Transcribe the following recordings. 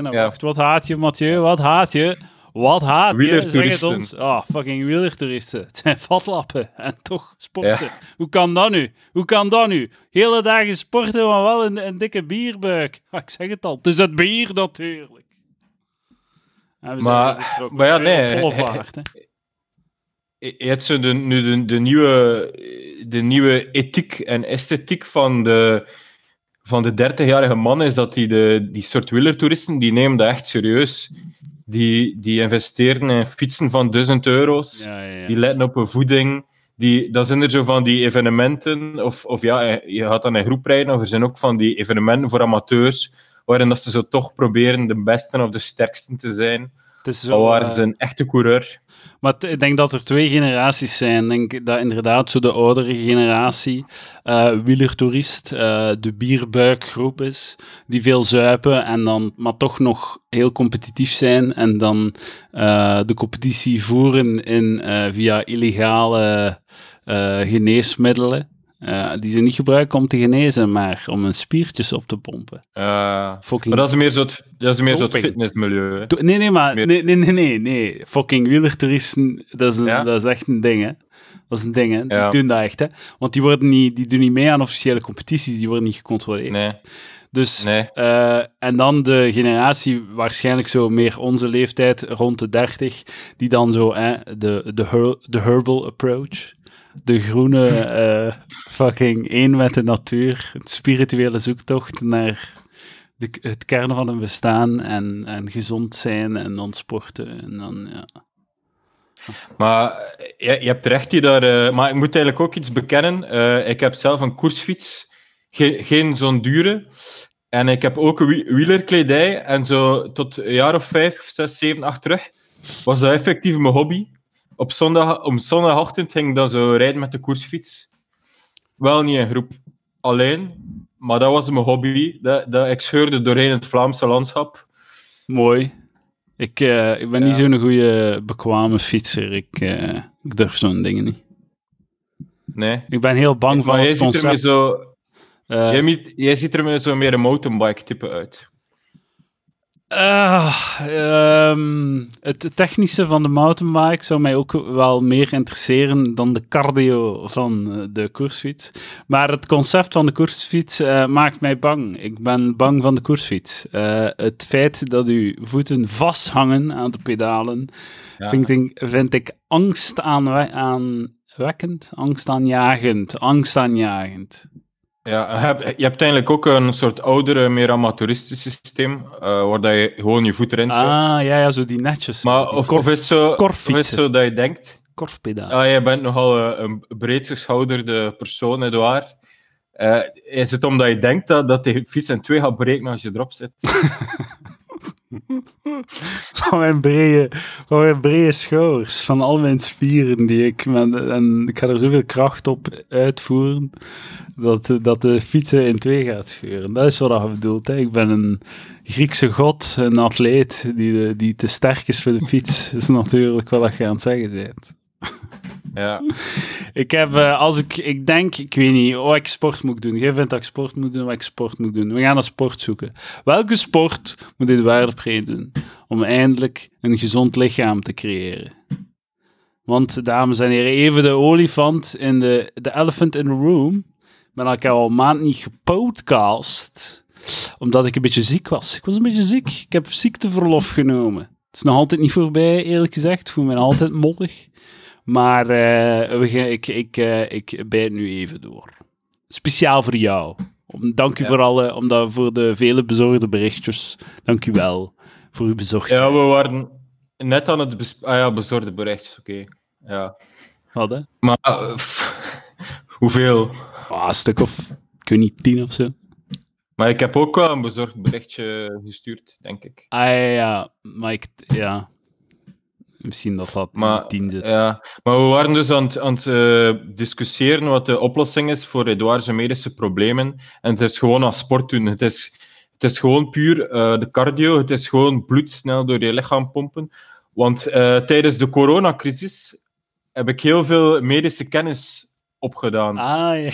Ja, wacht, wat haat je, Mathieu? Wat haat je? Wat haat je? Zeg het ons. Ah, fucking wielertoeristen. Het zijn vatlappen. En toch sporten. Hoe kan dat nu? Hoe kan dat nu? Hele dagen sporten, maar wel een, een dikke bierbuik. Ah, ik zeg het al. Het is het bier natuurlijk. maar, maar ja, nee. Vaart, hè? je hebt zo de, nu de, de, nieuwe, de nieuwe ethiek en esthetiek van de, van de 30-jarige man is dat die, de, die soort wielertoeristen, die nemen dat echt serieus. Die, die investeren in fietsen van 1000 euro's, ja, ja, ja. die letten op een voeding. Die, dat zijn er zo van die evenementen, of, of ja, je gaat dan in groep rijden, of er zijn ook van die evenementen voor amateurs, waarin dat ze zo toch proberen de beste of de sterkste te zijn. Het is zo, waren uh... ze een echte coureur. Maar ik denk dat er twee generaties zijn. Ik denk dat inderdaad zo de oudere generatie, uh, de bierbuikgroep is, die veel zuipen en dan, maar toch nog heel competitief zijn en dan uh, de competitie voeren in, via illegale geneesmiddelen. Uh, die ze niet gebruiken om te genezen, maar om hun spiertjes op te pompen. Uh, maar dat is meer zo'n dat is meer zo'n fitnessmilieu. Hè? Nee, nee, maar nee, nee, nee, nee, nee. Fucking wielertoeristen, dat is, een, dat is echt een ding, hè. Dat is een ding, hè. Die doen dat echt, hè. Want die, worden niet, die doen niet mee aan officiële competities, die worden niet gecontroleerd. Nee. Dus, nee. Uh, en dan de generatie, waarschijnlijk zo meer onze leeftijd, rond de 30, die dan zo, hè, de, de, her, de herbal approach de groene uh, fucking één met de natuur, een spirituele zoektocht naar de, het kern van een bestaan en, en gezond zijn en dan sporten en dan, ja. Maar je, je hebt recht, die daar, uh, maar ik moet eigenlijk ook iets bekennen. Ik heb zelf een koersfiets, geen, geen zo'n dure. En ik heb ook een wielerkledij. En zo tot een jaar of vijf, zes, zeven, acht terug was dat effectief mijn hobby op zondag, om zondagochtend ging ik dan zo rijden met de koersfiets. Wel niet in groep, alleen. Maar dat was mijn hobby. Dat, dat, ik scheurde doorheen het Vlaamse landschap. Mooi. Ik, uh, ik ben niet zo'n goede, bekwame fietser. Ik, uh, ik durf zo'n dingen niet. Nee. Ik ben heel bang van het concept. Zo, uh, jij, jij ziet er zo meer een mountainbike-type uit. Uh, het technische van de mountainbike zou mij ook wel meer interesseren dan de cardio van eh, de koersfiets. Maar het concept van de koersfiets uh, maakt mij bang. Ik ben bang van de koersfiets. Uh, het feit dat uw voeten vasthangen aan de pedalen, vind, ik, vind ik angst aanwekkend, angstaanjagend, angstaanjagend. Ja, je hebt eigenlijk ook een soort oudere, meer amateuristische systeem, uh, waar dat je gewoon je voet erin zet. Ah, ja, ja, zo die netjes. Maar of, korf, of, is zo, of is zo dat je denkt... Korfpedaal. Ah, jij bent nogal uh, een breedgeschouderde persoon, Edouard. Uh, is het omdat je denkt dat, dat de fiets in twee gaat breken als je erop zit? van mijn brede, van mijn brede schouders, van al mijn spieren die ik, en ik ga er zoveel kracht op uitvoeren, dat, dat de fietsen in twee gaat scheuren. Dat is wat je bedoelt. Hè. Ik ben een Griekse god, een atleet die, die te sterk is voor de fiets. Is natuurlijk wat je aan het zeggen bent. Ja. ik heb, uh, als ik, ik denk, ik weet niet, wat ik sport moet doen. Jij vindt dat ik sport moet doen, wat ik sport moet doen. We gaan naar sport zoeken. Welke sport moet dit waardepree doen? Om eindelijk een gezond lichaam te creëren. Want, dames en heren, even de olifant in de, de elephant in the room. Maar ik heb al een maand niet gepodcast, omdat ik een beetje ziek was. Ik was een beetje ziek. Ik heb ziekteverlof genomen. Het is nog altijd niet voorbij, eerlijk gezegd. Ik voel me altijd mollig. Maar uh, we gaan, ik, ik, uh, ik bijt nu even door. Speciaal voor jou. Om, dank u ja. voor, alle, omdat, voor de vele bezorgde berichtjes. Dank u wel voor uw bezorgdheid. Ja, we waren net aan het bes ah, ja, bezorgde berichtjes, oké. Okay. Ja. Wat, hè? Maar uh, hoeveel? Ah, een stuk of, ik weet niet, tien of zo. Maar ik heb ook wel een bezorgd berichtje gestuurd, denk ik. Ah ja, maar ik, ja. Misschien dat dat maar, tien zit. Ja, maar we waren dus aan het, aan het uh, discussiëren wat de oplossing is voor Edouard's medische problemen. En het is gewoon aan sport doen. Het is, het is gewoon puur uh, de cardio. Het is gewoon bloed snel door je lichaam pompen. Want uh, tijdens de coronacrisis heb ik heel veel medische kennis opgedaan. Ah, ja.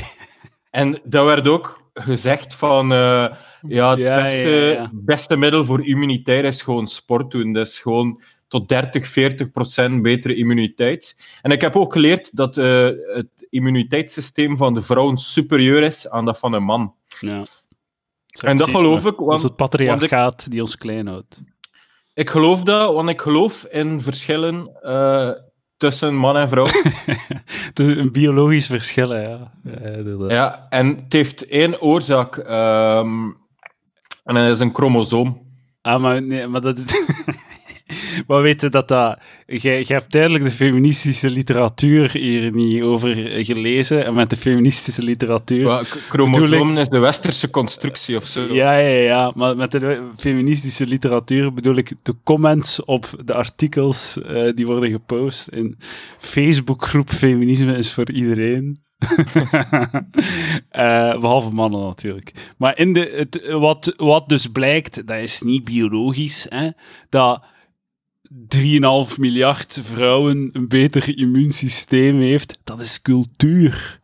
En dat werd ook gezegd van, uh, ja, het beste, beste middel voor immuniteit is gewoon sport doen. Dat is gewoon tot 30, 40 procent betere immuniteit. En ik heb ook geleerd dat uh, het immuniteitssysteem van de vrouw superieur is aan dat van een man. Ja. En dat geloof ik. Want, dat is het patriarchaat die ons klein houdt. Ik geloof dat, want ik geloof in verschillen uh, tussen man en vrouw. een biologisch verschil, ja. Ja, en het heeft één oorzaak. Um, en dat is een chromosoom. Ah, maar, nee, maar dat... maar weten dat dat... Jij, hebt duidelijk de feministische literatuur hier niet over gelezen. En met de feministische literatuur... chromosoom is de westerse constructie of zo. Ja, ja, ja. Maar met de feministische literatuur bedoel ik de comments op de artikels uh, die worden gepost in Facebookgroep Feminisme is voor iedereen. uh, behalve mannen natuurlijk. Maar in de, het, wat, wat dus blijkt, dat is niet biologisch, hè, dat 3,5 miljard vrouwen een beter immuunsysteem heeft, dat is cultuur.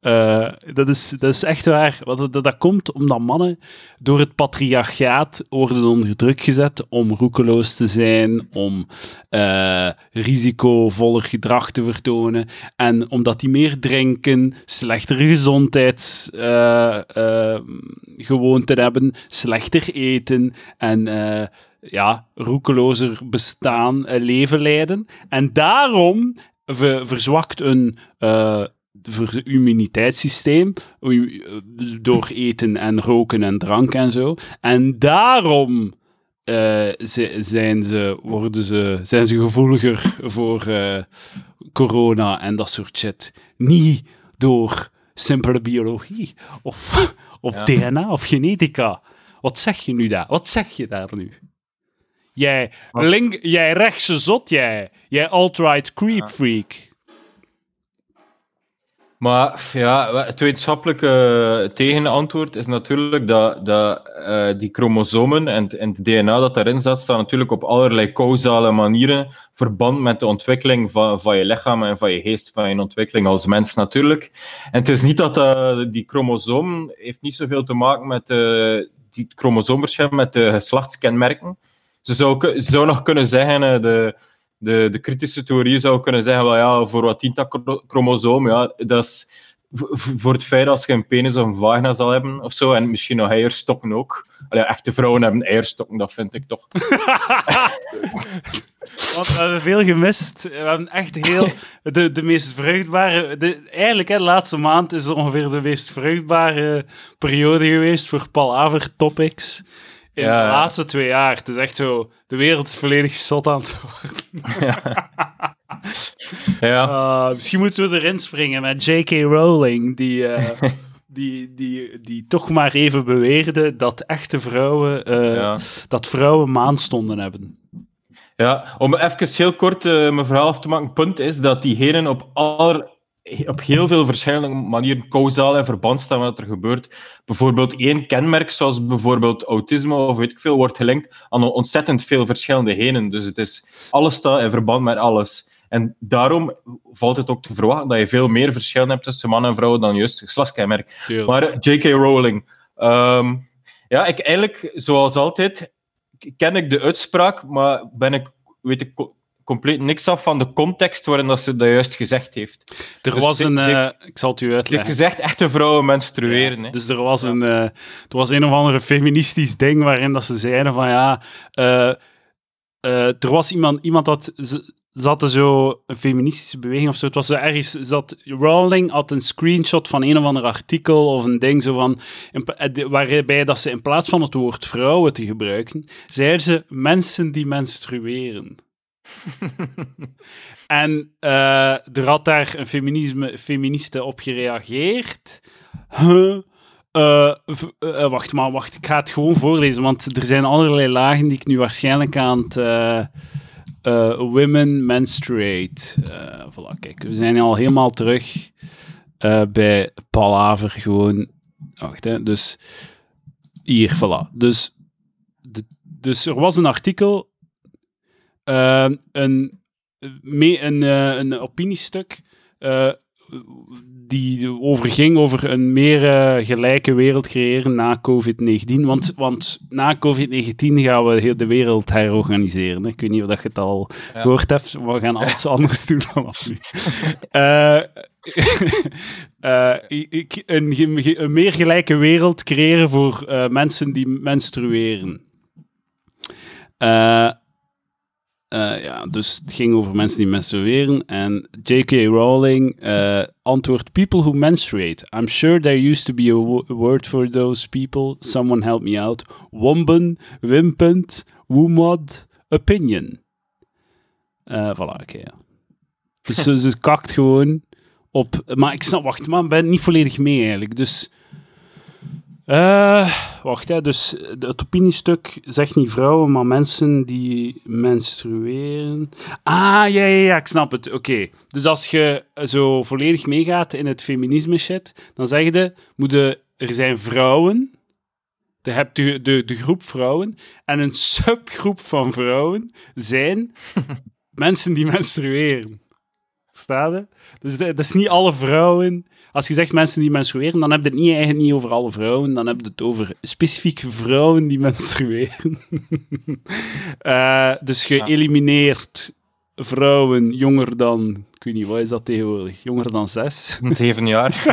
Uh, dat, is, dat is echt waar. Dat, dat, dat, komt omdat mannen door het patriarchaat worden onder druk gezet om roekeloos te zijn, om uh, risicovoller gedrag te vertonen. En omdat die meer drinken, slechtere gezondheidsgewoonten uh, hebben, slechter eten en ja, roekelozer bestaan, leven leiden. En daarom verzwakt een immuniteitssysteem eh, door eten en roken en drank en zo. En daarom uh, zijn, ze, worden ze, zijn ze gevoeliger voor corona en dat soort shit. Niet door simpele biologie of, of DNA of genetica. Wat zeg je nu daar? Wat zeg je daar nu? Jij, link, jij rechtse zot, jij. Jij alt-right creep freak. Maar ja, het wetenschappelijke tegenantwoord is natuurlijk dat, dat uh, die chromosomen en, en het DNA dat daarin zat, staan natuurlijk op allerlei causale manieren verband met de ontwikkeling van, van je lichaam en van je geest, van je ontwikkeling als mens natuurlijk. En het is niet dat uh, die chromosoom heeft niet zoveel te maken met uh, die chromosoomverschil met de geslachtskenmerken. Ze zou, zou nog kunnen zeggen, eh, de, de, de kritische theorie zou kunnen zeggen, well, ja, voor wat dient dat chromosoom? Ja, dat is voor het feit dat je een penis of een vagina zal hebben of zo, en misschien nog eierstokken ook. Allee, echte vrouwen hebben eierstokken, dat vind ik toch. Want we hebben veel gemist. We hebben echt heel... De, de meest vruchtbare... De, eigenlijk, hè, de laatste maand is ongeveer de meest vruchtbare periode geweest voor Palaver Topics in de laatste twee jaar. Het is echt zo, de wereld is volledig zot aan het worden. Ja. ja. Uh, misschien moeten we erin springen met J.K. Rowling, die, uh, die, die, die toch maar even beweerde dat echte vrouwen, uh, ja. dat vrouwen maanstonden hebben. Ja, om even heel kort mijn verhaal af te maken. punt is dat diegenen op aller op heel veel verschillende manieren causaal en verband staan wat er gebeurt. Bijvoorbeeld één kenmerk, zoals bijvoorbeeld autisme of weet ik veel, wordt gelinkt aan ontzettend veel verschillende genen. Dus het is, alles staat in verband met alles. En daarom valt het ook te verwachten dat je veel meer verschillen hebt tussen man en vrouw dan juist geslachtskenmerk. Maar J.K. Rowling... Ehm, ja, ik eigenlijk, zoals altijd, ken ik de uitspraak, maar ben ik, weet ik compleet niks af van de context waarin dat ze dat juist gezegd heeft. Er dus was een... Uh, ik zal het u uitleggen. Ze heeft gezegd, echte vrouwen menstrueren. hè. Dus er was, een, uh, er was een of andere feministisch ding waarin dat ze zeiden van ja... Uh, er was iemand, iemand dat... Ze, ze zo een feministische beweging of zo. Het was er ergens. Zat, Rowling had een screenshot van een of ander artikel of een ding zo van. Waarbij dat ze in plaats van het woord vrouwen te gebruiken, zeiden ze mensen die menstrueren. en er had daar een feminisme, feministe op gereageerd. Uh, uh, wacht maar, wacht. Ik ga het gewoon voorlezen, want er zijn allerlei lagen die ik nu waarschijnlijk aan het... women menstruate. voilà, kijk, we zijn al helemaal terug bij Palaver. Gewoon... Wacht, hè. Dus... Hier, voilà. Dus, de, dus er was een artikel een, mee, een, uh, een opiniestuk uh, die overging over een meer uh, gelijke wereld creëren na COVID-19. Want, want na COVID-19 gaan we heel de wereld herorganiseren. Hè? Ik weet niet of je het al ja. gehoord hebt, maar we gaan alles anders doen vanaf nu. uh, uh, ik, een, een, meer gelijke wereld creëren voor mensen die menstrueren. Uh, ja, dus het ging over mensen die menstrueren. En J.K. Rowling uh, antwoordt: People who menstruate. I'm sure there used to be a, word for those people. Someone help me out. Womben, wimpend, woemod, opinion. Uh, voilà, oké. Dus ze kakt gewoon op. Maar ik snap, wacht, maar ik ben niet volledig mee eigenlijk. Dus uh, wacht, hè. dus het opiniestuk zegt niet vrouwen, maar mensen die menstrueren. Ah, ja, ja, ja, ik snap het. Oké. Dus als je zo volledig meegaat in het feminisme shit, dan zeg je, moeten, er zijn vrouwen, je hebt de, de, de groep vrouwen, en een subgroep van vrouwen zijn mensen die menstrueren. Verstaat je? Dus dat is niet alle vrouwen als je zegt mensen die menstrueren, dan heb je het niet, eigenlijk niet over alle vrouwen, dan heb je het over specifieke vrouwen die menstrueren. uh, dus geëlimineerd vrouwen jonger dan, ik weet niet, wat is dat tegenwoordig? Jonger dan zes? Zeven jaar.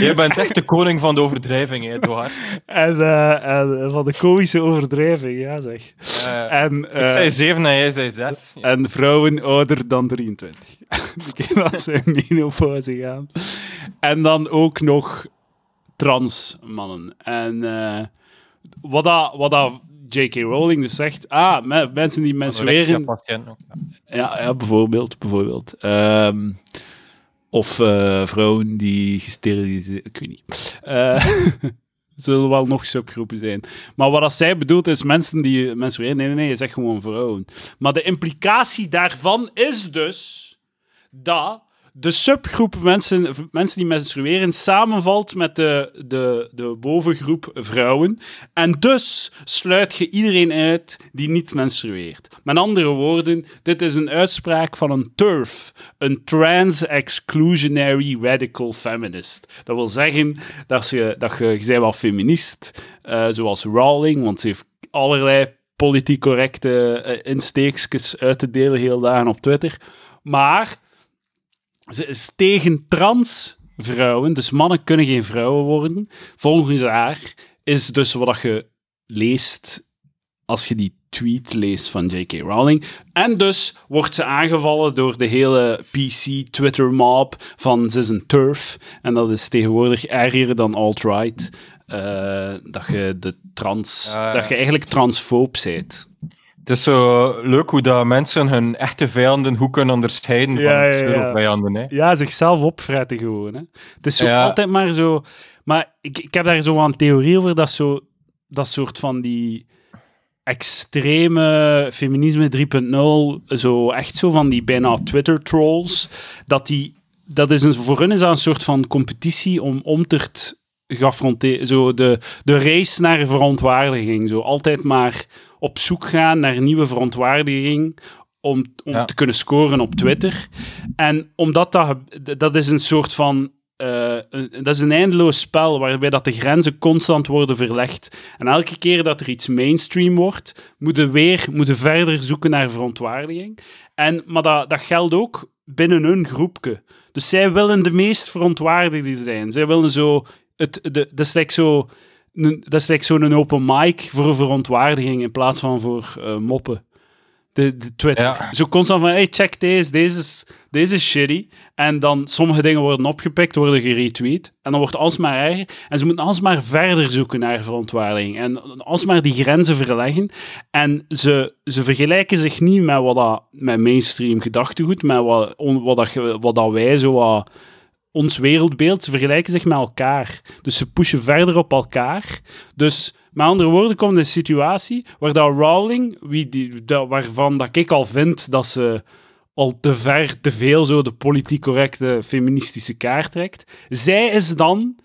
Je bent echt de koning van de overdrijving, hè, Eduard. En, uh, en van de komische overdrijving, ja zeg. Uh, en, ik zei zeven en jij zei zes. En vrouwen ouder dan 23. Die kunnen als ze menopauze gaan. En dan ook nog trans mannen. En wat dat... Wat dat J.K. Rowling dus zegt, ah, mensen die menstrueren... Ja, ja, bijvoorbeeld. bijvoorbeeld. Um, of uh, vrouwen die gesteriliseerd... Ik weet niet. Uh, zullen wel nog subgroepen zijn. Maar wat dat zij bedoelt is mensen die menstrueren. Nee, nee, nee, je zegt gewoon vrouwen. Maar de implicatie daarvan is dus dat de subgroep mensen, mensen die menstrueren samenvalt met de, de, de bovengroep vrouwen. En dus sluit je iedereen uit die niet menstrueert. Met andere woorden, dit is een uitspraak van een TERF, een Trans-Exclusionary Radical Feminist. Dat wil zeggen dat, ze, dat je, je wel feminist, uh, zoals Rowling, want ze heeft allerlei politiek correcte uh, insteekjes uit te delen heel dagen op Twitter. Maar ze is tegen trans vrouwen, dus mannen kunnen geen vrouwen worden. Volgens haar is dus wat je leest als je die tweet leest van J.K. Rowling. En dus wordt ze aangevallen door de hele PC-Twitter-mob van ze is een turf. En dat is tegenwoordig erger dan alt-right. Uh, dat je de trans... Dat je eigenlijk transfoob bent. Het is zo leuk hoe dat mensen hun echte vijanden hoe kunnen onderscheiden van ja, ja, vijanden. Hè? Ja, zichzelf opfretten gewoon. Hè. Het is zo altijd maar zo... Maar ik, ik heb daar zo een theorie over, dat, zo, dat soort van die extreme feminisme 3.0, zo echt zo van die bijna Twitter-trolls, dat die... Dat is een, voor hun is dat een soort van competitie om omtert geaffronteerd... Zo de, de race naar verontwaardiging. Zo altijd maar op zoek gaan naar nieuwe verontwaardiging om, om te kunnen scoren op Twitter. En omdat dat, dat is een soort van uh, dat is een eindeloos spel waarbij dat de grenzen constant worden verlegd. En elke keer dat er iets mainstream wordt, moeten we weer moeten verder zoeken naar verontwaardiging. En, maar dat, dat geldt ook binnen hun groepje. Dus zij willen de meest verontwaardigde zijn. Zij willen zo... Het, de, dat is like zo dat is like zo'n open mic voor verontwaardiging in plaats van voor uh, moppen. De, de Twitter. Zo constant van, hey, check deze, deze is, deze is shitty. En dan sommige dingen worden opgepikt, worden geretweet. En dan wordt het alsmaar erger. En ze moeten alsmaar verder zoeken naar verontwaardiging. En alsmaar die grenzen verleggen. En ze, ze vergelijken zich niet met wat dat, met mainstream gedachtegoed, met wat, wat, dat, wat dat wij zo wat ons wereldbeeld, ze vergelijken zich met elkaar. Dus ze pushen verder op elkaar. Dus met andere woorden komt een situatie waar dat Rowling, wie die, dat, waarvan dat ik al vind dat ze al te ver, te veel zo de politiek correcte feministische kaart trekt, zij is dan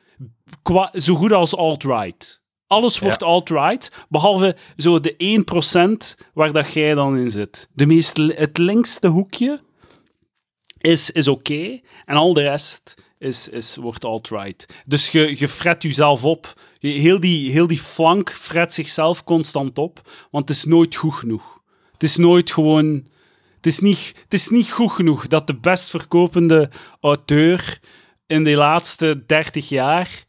zo goed als alt-right. Alles wordt alt-right, behalve zo de 1% waar dat jij dan in zit. De meest, het linkste hoekje is, is oké. En al de rest is, is, wordt alt-right. Dus je, je fret jezelf op. Je, heel, die, heel die flank fret zichzelf constant op, want het is nooit goed genoeg. Het is nooit gewoon... Het is niet, het is niet goed genoeg dat de best verkopende auteur in de laatste 30 jaar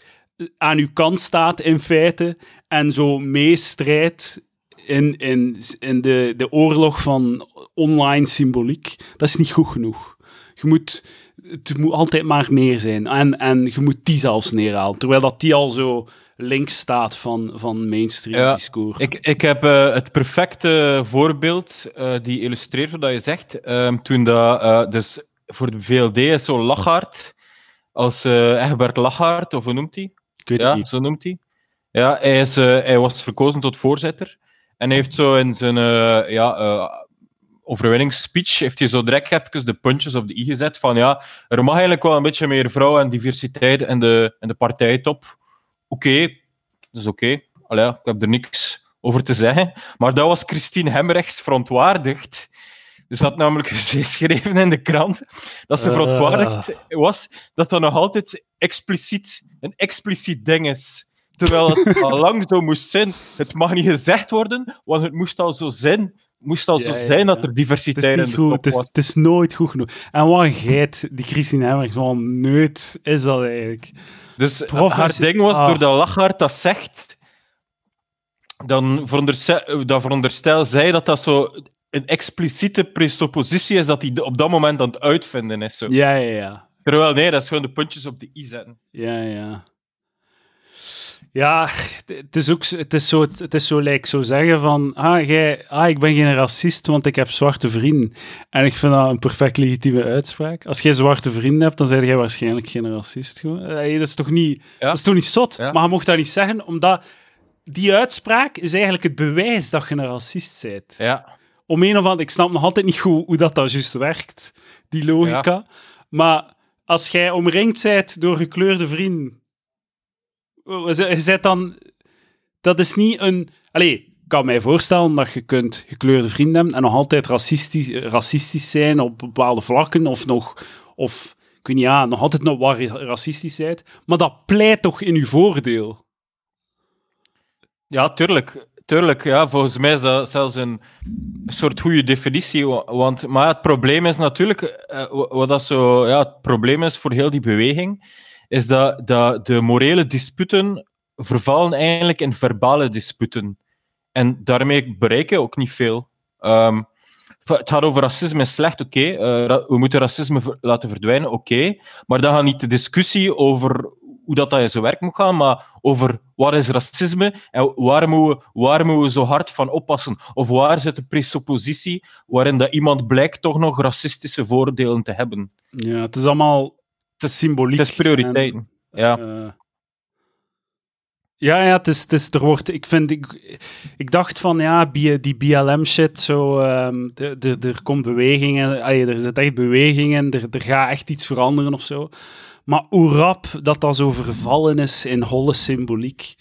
aan uw kant staat in feite en zo meestrijdt in, in, in de, de oorlog van online symboliek. Dat is niet goed genoeg. Je moet, het moet altijd maar meer zijn. En, en je moet die zelfs neerhalen. Terwijl dat die al zo links staat van, van mainstream Ja, discours. Ik, ik heb eh, het perfecte voorbeeld eh, die illustreert wat je zegt. Ehm, toen dat, eh, dus voor de VLD is zo Lachaard, als Egbert Lachaard, of hoe noemt hij? Ik weet Ja, niet. zo noemt hij. Ja, hij, is, hij was verkozen tot voorzitter. En hij heeft zo in zijn ja, overwinningsspeech heeft hij zo direct even de puntjes op de i gezet van ja, er mag eigenlijk wel een beetje meer vrouw en diversiteit in de, in de partijtop. Oké, dat is oké. Allee, ja, ik heb er niks over te zeggen. Maar dat was Christine Hemrechts verontwaardigd. Dus had namelijk geschreven in de krant dat ze Ah. verontwaardigd was dat dat nog altijd expliciet, een expliciet ding is. Terwijl het al lang zo moest zijn. Het mag niet gezegd worden, want het moest al zo zijn, moest al zo zijn dat er diversiteit in de goed. top Het is, was. het is nooit goed genoeg. En wat een geit, die Christine Hemmerichs, wat een neut is dat eigenlijk. Dus haar ding was, Ah. doordat Lachaert dat zegt, dan veronderstel, dat veronderstel zij dat dat zo een expliciete presuppositie is dat hij op dat moment aan het uitvinden is. Zo. Ja, ja, ja. Terwijl nee, dat is gewoon de puntjes op de i zetten. Ja, ja. Ja, het is ook het is zo, het is zo, like, zo zeggen van, ah, jij, ah, ik ben geen racist, want ik heb zwarte vrienden. En ik vind dat een perfect legitieme uitspraak. Als jij zwarte vrienden hebt, dan ben jij waarschijnlijk geen racist. Gewoon. Eh, Dat is toch niet, Ja. dat is toch niet zot? Ja. Maar je mocht dat niet zeggen, omdat die uitspraak is eigenlijk het bewijs dat je een racist bent. Ja. Om een of andere, ik snap nog altijd niet goed hoe dat, dat juist werkt, die logica. Maar als jij omringd bent door gekleurde vrienden, je bent dan... Dat is niet een... Allee, ik kan mij voorstellen dat je kunt gekleurde vrienden hebben en nog altijd racistisch, racistisch zijn op bepaalde vlakken, of nog... Of, ik weet niet, ja, nog altijd nog racistisch zijn. Maar dat pleit toch in uw voordeel? Ja, tuurlijk. Tuurlijk, ja. Volgens mij is dat zelfs een soort goede definitie. wa- Want, maar het probleem is natuurlijk, eh, wa- wat dat zo, ja, het probleem is voor heel die beweging, is dat, de morele disputen vervallen eigenlijk in verbale disputen. En daarmee bereiken ook niet veel. Ehm, het gaat over racisme is slecht, oké. eh, ra- we moeten racisme laten verdwijnen, oké. Maar dan gaat niet de discussie over hoe dat, dat in zijn werk moet gaan, maar over wat is racisme en waar moeten we, waar moeten we zo hard van oppassen? Of waar zit de presuppositie waarin dat iemand blijkt toch nog racistische voordelen te hebben? Ja, het is allemaal Het is, symboliek. het is prioriteiten. Ja. Eh, ja, ja, het is, het is, er wordt, ik vind, ik, ik dacht van, ja, die BLM-shit, zo, ehm, de- de- er komt bewegingen, allee, er zit echt bewegingen, er, er gaat echt iets veranderen of zo. Maar hoe rap dat dat zo vervallen is in holle symboliek,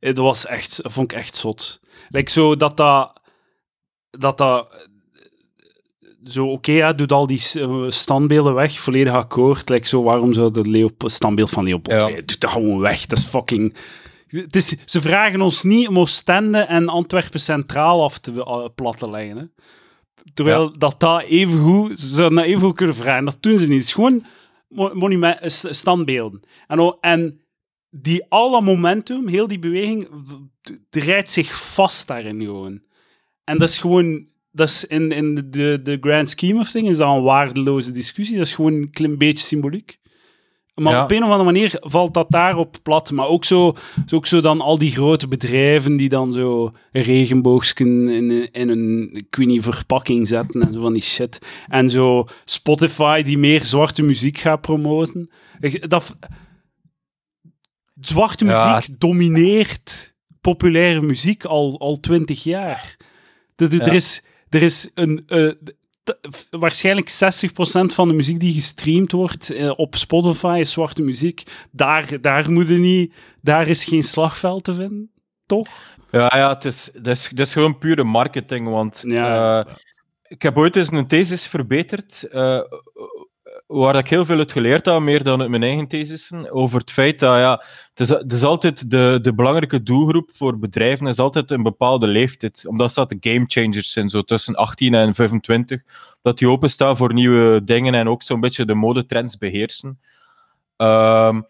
dat was echt, dat vond ik echt zot. Like zo dat dat, dat dat, zo, oké, ja, doet al die eh, standbeelden weg, volledig akkoord. Like zo, waarom zou het Leop standbeeld van Leopold... Ja. Nee, doe dat gewoon weg, dat is fucking... Het is, ze vragen ons niet om Oostende en Antwerpen Centraal af te eh, plat te leggen. Hè. Terwijl dat dat even goed, ze zouden dat even goed kunnen vragen. Dat doen ze niet. Het is gewoon mo- monument, eh, st- standbeelden. En, en die alle momentum, heel die beweging, rijdt zich vast daarin gewoon. En dat is gewoon, dat is in, in de, de, grand scheme of things, is dat een waardeloze discussie. Dat is gewoon een klein beetje symboliek. Maar Ja. op een of andere manier valt dat daarop plat. Maar ook zo, ook zo dan al die grote bedrijven die dan zo een regenboogsken in, in een, ik weet niet, verpakking zetten en zo van die shit. En zo Spotify die meer zwarte muziek gaat promoten. Dat, zwarte Ja. muziek domineert populaire muziek al, al twintig jaar. Ja. Er is, er is een, eh, waarschijnlijk 60% van de muziek die gestreamd wordt eh, op Spotify is zwarte muziek. Daar, daar, moet je niet, daar is geen slagveld te vinden, toch? Ja, ja het, is, het, is, het is gewoon pure marketing. Want Ja. eh, ik heb ooit eens een thesis verbeterd. Waar ik heel veel uit geleerd heb, meer dan uit mijn eigen thesissen, over het feit dat ja, het is, het is altijd de, de belangrijke doelgroep voor bedrijven is altijd een bepaalde leeftijd. Omdat dat de game changers zijn, zo tussen 18 en 25. Dat die openstaan voor nieuwe dingen en ook zo'n beetje de modetrends beheersen. Um,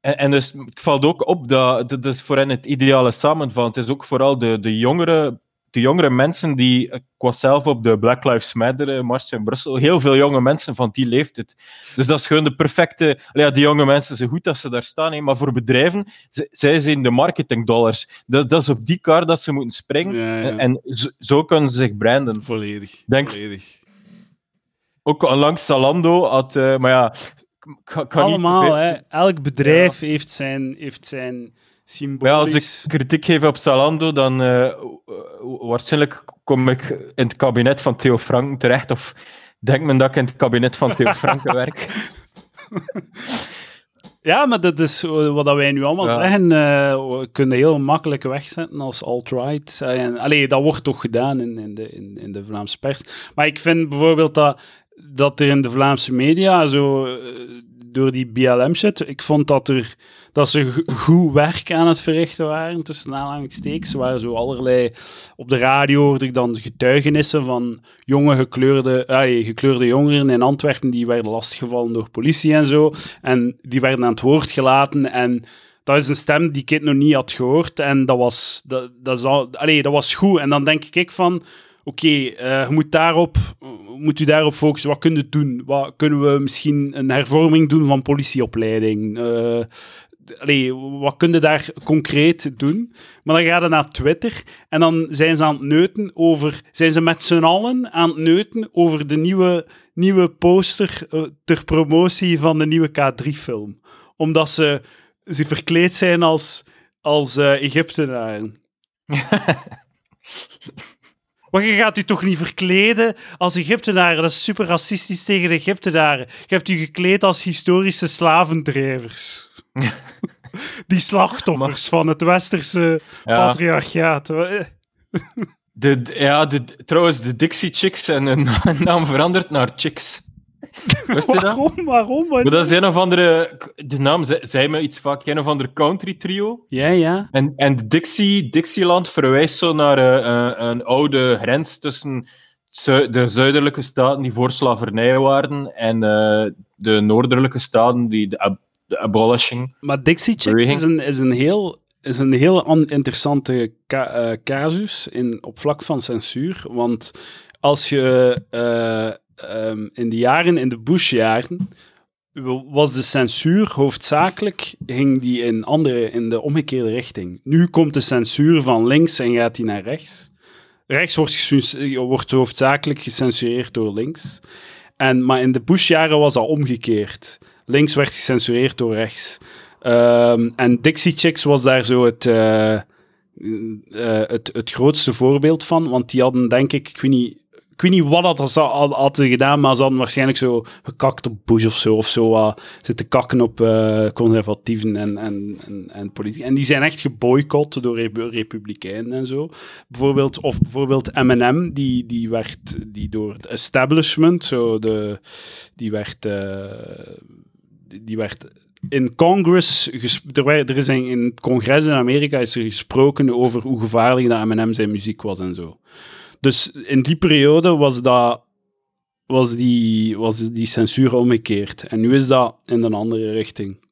en, dus ik valt ook op dat dat is voor hen het ideale samenvat. Het is ook vooral de, de jongere de jongere mensen die, ik was zelf op de Black Lives Matter eh, mars in Brussel, heel veel jonge mensen van die leeftijd. Dus dat is gewoon de perfecte, ja, die jonge mensen zijn goed dat ze daar staan, maar voor bedrijven, zij zijn de marketingdollars. Dat, dat is op die kaart dat ze moeten springen en zo, zo, kunnen ze zich branden. Volledig. Denk, Volledig. Ook langs Zalando had, uh, maar ja, Allemaal, hè. elk bedrijf heeft zijn, heeft zijn ja, als ik kritiek geef op Zalando, dan uh, waarschijnlijk kom ik in het kabinet van Theo Franken terecht. Of denkt men dat ik in het kabinet van Theo Franken werk. Ja, maar dat is wat wij nu allemaal zeggen. Uh, we kunnen heel makkelijk wegzetten als alt-right. Allee, dat wordt toch gedaan in, in, de, in, in de Vlaamse pers. Maar ik vind bijvoorbeeld dat, dat er in de Vlaamse media zo door die BLM-shit, ik vond dat, er, dat ze goed werk aan het verrichten waren, tussen aanhalingstekens. Ze waren zo allerlei... Op de radio hoorde ik dan getuigenissen van jonge gekleurde, gekleurde jongeren in Antwerpen die werden lastiggevallen door politie en zo. En die werden aan het woord gelaten en dat is een stem die ik nog niet had gehoord. En dat was, dat, dat, al, dat was goed. En dan denk ik van oké, uh, je moet, daarop, moet u daarop focussen. Wat kunnen we doen? Wat kunnen we misschien een hervorming doen van politieopleiding? Uh, allee, wat kun je daar concreet doen? Maar dan gaan ze naar Twitter en dan zijn ze aan het neuten over... Zijn ze met z'n allen aan het neuten over de nieuwe, nieuwe poster uh, ter promotie van de nieuwe K3-film. Omdat ze, ze verkleed zijn als, als uh, Egyptenaren. Maar je gaat u toch niet verkleden als Egyptenaren? Dat is super racistisch tegen de Egyptenaren. Je hebt u gekleed als historische slavendrijvers. Die slachtoffers van het westerse patriarchaat. De, ja, de, trouwens, de Dixie Chicks en hun naam veranderd naar Chicks. waarom? Dat? Waarom? Maar dat is een of andere... De naam zei me iets vaak. Een of andere country trio. Ja, ja. En, en Dixie, Dixieland verwijst zo naar uh, een oude grens tussen de zuidelijke staten die voor slavernij waren en uh, de noordelijke staten die de, de abolishing. Maar Dixie Chicks is een, is een heel is een heel interessante ca uh, casus in, op vlak van censuur. Want als je Ehm, in de jaren, in de Bush-jaren, was de censuur hoofdzakelijk, ging die in, andere, in de omgekeerde richting. Nu komt de censuur van links en gaat die naar rechts. Rechts wordt, wordt hoofdzakelijk gecensureerd door links. En, maar in de Bush-jaren was dat omgekeerd. Links werd gecensureerd door rechts. Um, en Dixie Chicks was daar zo het, uh, uh, het, het grootste voorbeeld van. Want die hadden, denk ik, ik weet niet ik weet niet wat dat hadden gedaan, maar ze hadden waarschijnlijk zo gekakt op Bush of zo, of zo zitten kakken op uh, conservatieven en, en, en, en politici. En die zijn echt geboycott door republikeinen en zo. Bijvoorbeeld, of bijvoorbeeld M&M, die, die werd die door het establishment, zo de, die werd... Die werd in Congress, er, er is in, in het congres in Amerika is er gesproken over hoe gevaarlijk dat M&M zijn muziek was en zo. Dus in die periode was, dat, was, die, was die censuur omgekeerd. En nu is dat in een andere richting.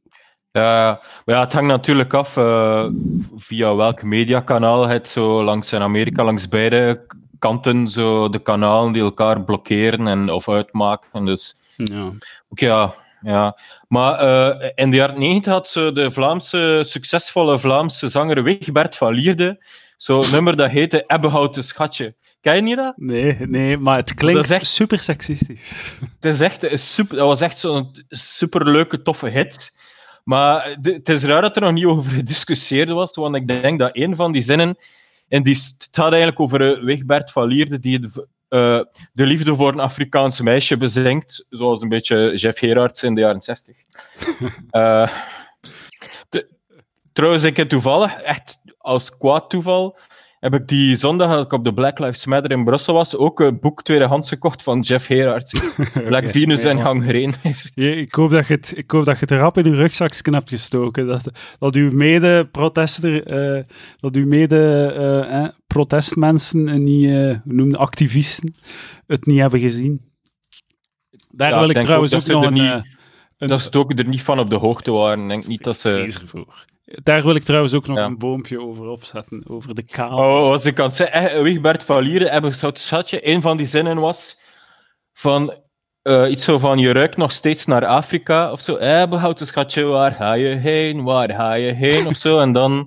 Ja, maar ja, het hangt natuurlijk af uh, via welk mediakanaal het zo langs in Amerika, langs beide kanten, zo de kanalen die elkaar blokkeren en, of uitmaken. Dus, ja. Ook ja, ja. Maar uh, in de jaren 90 had ze de Vlaamse, succesvolle Vlaamse zanger Wigbert van Lierde zo'n nummer dat heette Ebbehouten Schatje. Ken je dat? Nee, nee, maar het klinkt echt, super seksistisch. Het is echt een super, dat was echt zo'n superleuke, toffe hit. Maar het is raar dat er nog niet over gediscussieerd was, want ik denk dat een van die zinnen, en die staat eigenlijk over uh, Wigbert van Lierde, die de, uh, de liefde voor een Afrikaans meisje bezingt, zoals een beetje Jeff Gerards in de jaren 60. uh, de, trouwens, ik heb toevallig, echt als kwaad toeval, heb ik die zondag, dat ik op de Black Lives Matter in Brussel was, ook een boek tweedehands gekocht van Jeff Herards. Black Yes, Venus en ja. gangreen heeft. Je- ik, hoop dat je het, ik hoop dat je het rap in je rugzakje hebt gestoken. Dat, dat uw mede-protester, eh, dat uw mede-protestmensen en niet, eh, hoe noem je, activisten, het niet hebben gezien. Daar Ja, wil ik trouwens ook ook, dat ze nog er een... niet- eh, een Dat ze het ook er niet van op de hoogte waren. Ik denk niet dat ze... Daar wil ik trouwens ook nog Ja. een boompje over opzetten, over de kaal. Oh, als ik kan zeggen, Wigbert van Lieren, heb ik zo'n schatje. Een van die zinnen was van eh, iets zo van: Je ruikt nog steeds naar Afrika of zo. Eh, behoud een schatje, waar ga je heen? Waar ga je heen? Of zo. En dan.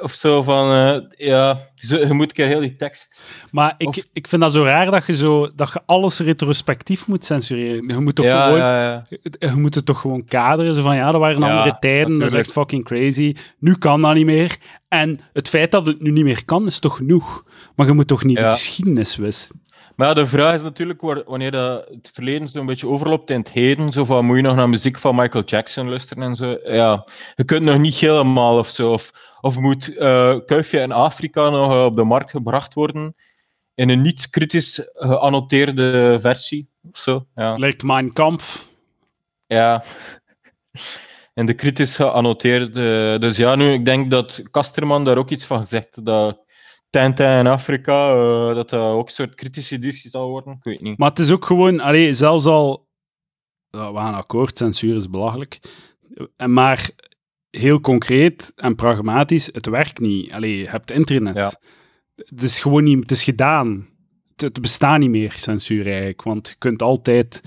Of zo van: eh, Ja, je moet een keer heel die tekst. Maar ik, Of- ik vind dat zo raar dat je, zo, dat je alles retrospectief moet censureren. Je moet toch Ja, gewoon... ja, ja. Je moet het toch gewoon kaderen. Zo van ja, dat waren andere tijden, dat is echt fucking crazy. Nu kan dat niet meer. En het feit dat het nu niet meer kan, is toch genoeg. Maar je moet toch niet de geschiedenis wisten. Maar ja, de vraag is natuurlijk wanneer dat het verleden zo'n beetje overloopt in het heden. Zo van, moet je nog naar muziek van Michael Jackson luisteren en zo? Ja, je kunt nog niet helemaal of zo. Of, of moet eh Kuifje in Afrika nog eh, op de markt gebracht worden in een niet kritisch geannoteerde versie? Of zo, ja. Lijkt Mein Kampf. ja. En de kritisch geannoteerde. Dus ja, nu, ik denk dat Kasterman daar ook iets van gezegd dat Tintin in Afrika, eh, dat dat ook een soort kritische editie zal worden. Ik weet niet. Maar het is ook gewoon, allee, zelfs al. We gaan akkoord, censuur is belachelijk. En Maar heel concreet en pragmatisch, het werkt niet. Allee, je hebt internet. Ja. Het is gewoon niet, het is gedaan. Het, het bestaat niet meer, censuur eigenlijk. Want je kunt altijd,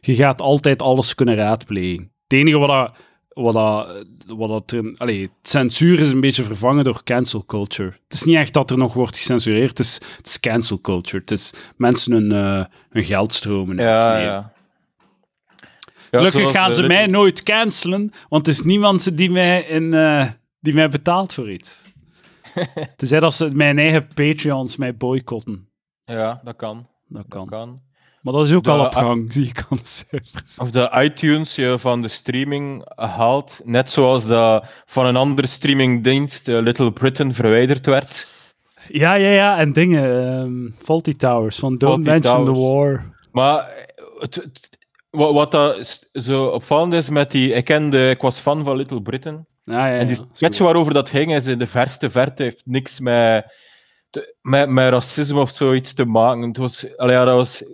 je gaat altijd alles kunnen raadplegen. Het enige wat dat, wat dat, wat dat er, allee, censuur is een beetje vervangen door cancel culture. Het is niet echt dat er nog wordt gecensureerd, het is, het is cancel culture. Het is mensen hun, eh, hun geldstromen Ja, ja. Ja, Gelukkig gaan de ze mij nooit cancelen, want het is niemand die mij, in, eh, die mij betaalt voor iets. Tenzij dat ze mijn eigen Patreons mij boycotten. Ja, dat kan. Dat Dat kan. Maar dat is ook De- al op gang, zie ik aan de. Of de iTunes je van de streaming haalt, net zoals dat van een andere streamingdienst, eh, Little Britain, verwijderd werd. Ja, ja, ja, en dingen. ehm Faulty Towers, van Don't Mention the. War. Maar eh, het, het- wat, wat dat zo opvallend is met die... Ik, kende, ik was fan van Little Britain. Ja, ja, ja, en die sketch waarover dat ging, is in de verste verte, heeft niks met, te- met, met racisme of zoiets te maken. Het was... allee, ja, dat was...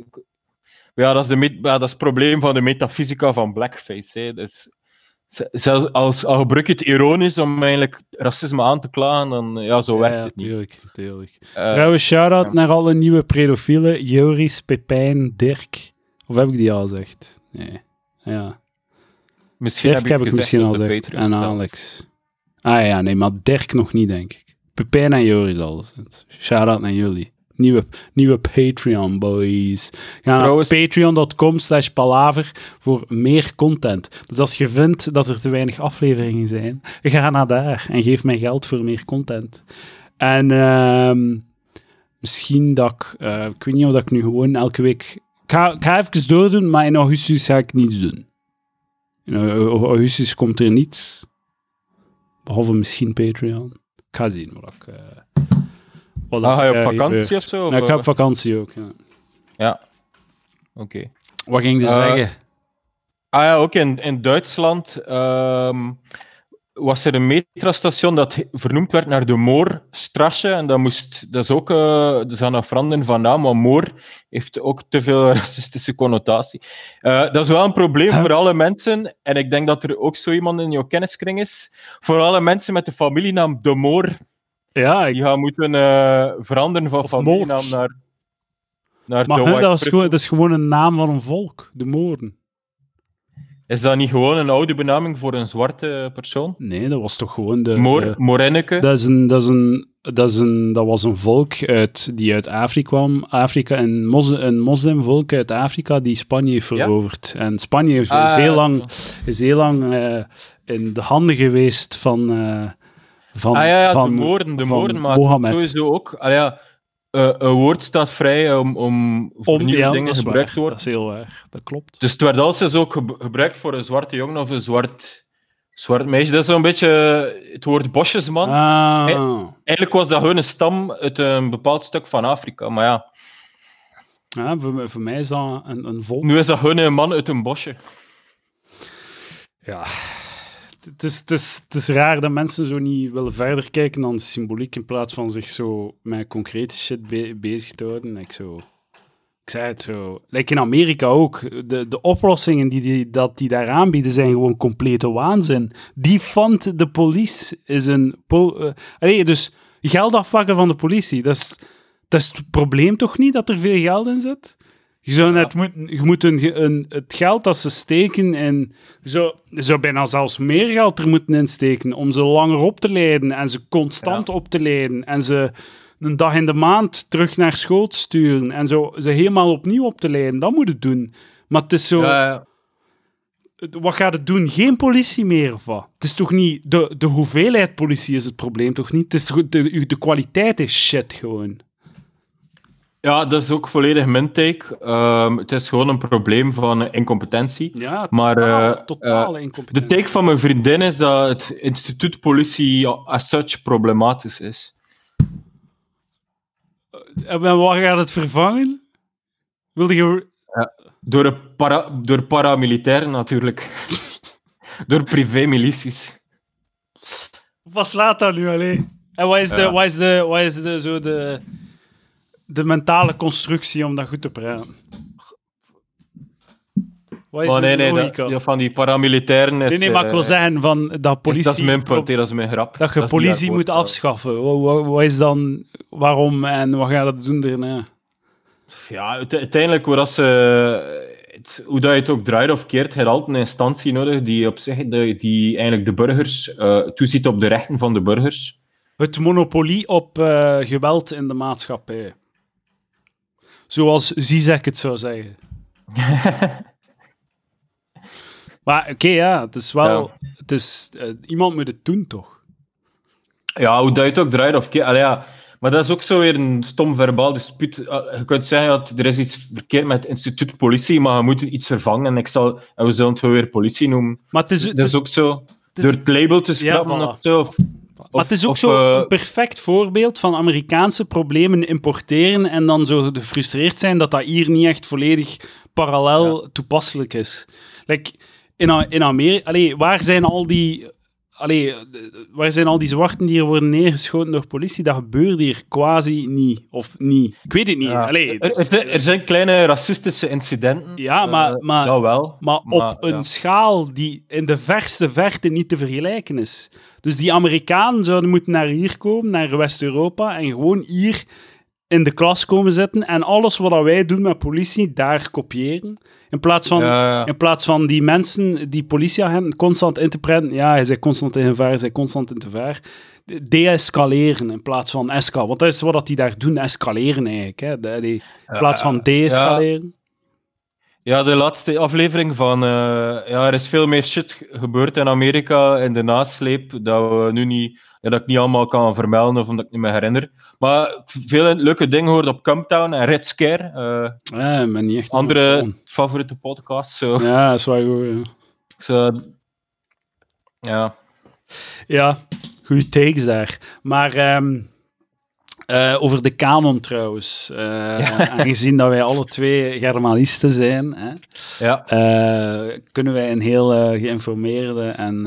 Ja, dat is, de, met- ja, dat is het probleem van de metafysica van blackface. Hè. Dus, zelfs als, al gebruik je het ironisch om eigenlijk racisme aan te klagen, dan ja, zo Ja, werkt ja, het niet. tuurlijk, tuurlijk. Eh, Trouwens, shout-out ja. naar alle nieuwe pedofielen. Joris, Pepijn, Dirk. Of heb ik die al gezegd? Nee. Ja. misschien Dirk heb heb ik, misschien al gezegd. En. Alex. Ah ja, nee, maar Dirk nog niet, denk ik. Pepijn en Joris alles. Shout-out naar jullie. Nieuwe, nieuwe Patreon, boys. Ga Trouwens- naar patreon.com slash palaver voor meer content. Dus als je vindt dat er te weinig afleveringen zijn, ga naar daar en geef mij geld voor meer content. En ehm, misschien dat ik... eh, ik weet niet of dat ik nu gewoon elke week... Ik ga, ik ga even doordoen, maar in augustus ga ik niets doen. In au- augustus komt er niets. Behalve misschien Patreon. Ik ga zien wat ik... eh, wat Ah, ga je op vakantie of zo? Of, Ja, ik ga eh, op vakantie ook, ja. Ja. Oké. Wat ging ze Eh, zeggen? Ah ja, ook in, in Duitsland ehm, was er een metrostation dat vernoemd werd naar de Moorstrasse. En dat, moest, dat is ook eh aan het veranderen van naam, maar Moor heeft ook te veel racistische connotatie. Eh, dat is wel een probleem voor alle mensen. En ik denk dat er ook zo iemand in jouw kenniskring is. Voor alle mensen met de familienaam De Moor, Ja, ik, die gaan moeten eh, veranderen van familienaam naar, naar maar dat, is gewoon, dat is gewoon een naam van een volk. De Moorden. Is dat niet gewoon een oude benaming voor een zwarte persoon? Nee, dat was toch gewoon de... Moor, Morenneke? dat, is een, dat, is een, dat, is een, dat was een volk uit, die uit Afrika kwam. Afrika, een, mos, een moslimvolk uit Afrika die Spanje heeft Ja? veroverd. En Spanje is Ah, heel lang, is heel lang eh, in de handen geweest van... eh, van Ah ja, ja van, de moorden, de van moorden, maar Mohammed. sowieso ook. Ah, ja, eh, een woord staat vrij om, om voor Om, nieuwe ja, dingen gebruikt te worden. Dat is heel waar. Dat klopt. Dus het werd altijd ook ge- gebruikt voor een zwarte jongen of een zwart, Zwart meisje, dat is zo'n beetje het woord bosjesman. Ah. Eigenlijk was dat gewoon een stam uit een bepaald stuk van Afrika, maar ja. Ja, voor, voor mij is dat een, een volk. Nu is dat gewoon een man uit een bosje. Ja, het is, raar dat mensen zo niet willen verder kijken dan symboliek in plaats van zich zo met concrete shit be- bezig te houden. Ik, zo, zei het zo. Like in Amerika ook. De, de oplossingen die, die, dat die daar aanbieden zijn gewoon complete waanzin. Die fund de police is een... Po allee, dus geld afpakken van de politie, dat is, dat is het probleem toch niet dat er veel geld in zit? Je zou net ja. moeten, je moet een, een, het geld dat ze steken en je zou bijna zelfs meer geld er moeten insteken om ze langer op te leiden en ze constant ja. op te leiden en ze een dag in de maand terug naar school te sturen en zo ze helemaal opnieuw op te leiden. Dat moet het doen. Maar het is zo... Ja, wat gaat het doen? Geen politie meer of wat? Het is toch niet... De, de hoeveelheid politie is het probleem toch niet? Het is de, de kwaliteit is shit gewoon. Ja, dat is ook volledig mijn take. Um, het is gewoon een probleem van incompetentie. Ja, maar, uh, totale uh, incompetentie. De take van mijn vriendin is dat het instituut politie as such problematisch is. En wat gaat het vervangen? Wilde je... Ja, door, een para, door paramilitairen natuurlijk. door privé-milities. Wat slaat dat nu alleen? En wat is, de, ja. wat is, de, wat is de, zo de, de mentale constructie om dat goed te praten? Wat is oh, nee, nee, dat, van die paramilitairen is... Nee, nee, maar ik wil zeggen van dat politie... dat is mijn punt, dat is mijn grap. Dat je dat politie moet afschaffen. Wat, wat, wat, is dan... Waarom en wat gaat dat doen daarna? Ja, uiteindelijk, hoe, dat ze, het, hoe dat je het ook draait of keert, je altijd een instantie nodig die op zich die, die eigenlijk de burgers uh, toeziet op de rechten van de burgers. Het monopolie op uh, geweld in de maatschappij. Zoals Zizek het zou zeggen. maar oké, okay, ja, het is wel... Ja. Het is, uh, iemand moet het doen, toch? Ja, hoe dat je het ook draait of. Allee, ja. Maar dat is ook zo weer een stom verbaal dispuut. Je kunt zeggen dat er is iets verkeerd met het instituut politie, maar je moet iets vervangen en, ik zal, en we zullen het weer politie noemen. Maar het is, dat is ook zo... Het is, door het label te schrappen ja, voilà. of zo... Of, maar het is ook of, zo een perfect voorbeeld van Amerikaanse problemen importeren en dan zo gefrustreerd zijn dat dat hier niet echt volledig parallel ja. toepasselijk is. Like, in, in Amerika, allee, waar zijn al die. Allee, waar zijn al die zwarten die er worden neergeschoten door politie? Dat gebeurt hier quasi niet. Of niet. Ik weet het niet. Ja. Allee, er, er, er, zijn kleine racistische incidenten. Ja, maar, uh, maar, wel. maar, maar op een schaal die in de verste verte niet te vergelijken is. Dus die Amerikanen zouden moeten naar hier komen, naar West-Europa, en gewoon hier in de klas komen zitten en alles wat wij doen met politie daar kopiëren. In plaats van, ja, ja. In plaats van die mensen, die politieagenten, constant in te prenten. Ja, hij zei constant in gevaar, hij zei constant in gevaar. De-escaleren in plaats van escal. Want dat is wat die daar doen, escaleren eigenlijk. Hè. De, die, in plaats van de-escaleren. Ja, de laatste aflevering van... Uh, ja, er is veel meer shit gebeurd in Amerika in de nasleep dat, we nu niet, ja, dat ik niet allemaal kan vermelden of omdat ik niet me herinner. Maar veel leuke dingen hoort op Camptown en Red Scare. Uh, ja, maar niet echt andere favoriete podcasts. Zo. Ja, dat is wel goed. Ja. Zo, ja. Ja, goede takes daar. Maar... Um... Uh, over de kanon trouwens. Uh, ja. Aangezien dat wij alle twee Germanisten zijn, hè, ja. uh, kunnen wij een heel geïnformeerde en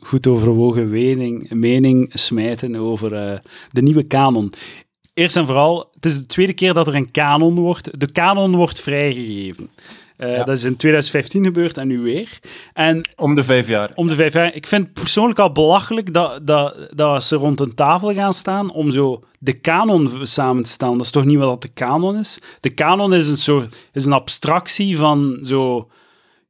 goed overwogen mening, mening smijten over de nieuwe kanon. Eerst en vooral, het is de tweede keer dat er een kanon wordt. De kanon wordt vrijgegeven. Uh, ja. Dat is in 2015 gebeurd en nu weer. En om de vijf jaar. Om de vijf jaar. Ik vind het persoonlijk al belachelijk dat, dat, dat ze rond een tafel gaan staan om zo de kanon samen te stellen. Dat is toch niet wat de kanon is? De kanon is een soort is een abstractie van zo.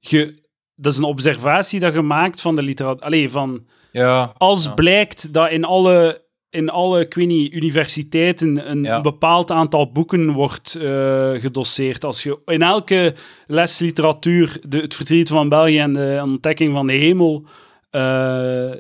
Ge, dat is een observatie dat je maakt van de literatuur. Allee, van. Ja, als ja. blijkt dat in alle in alle, ik weet niet, universiteiten een Ja. bepaald aantal boeken wordt eh, gedosseerd. Als je in elke les literatuur de, het verdriet van België en de ontdekking van de hemel eh,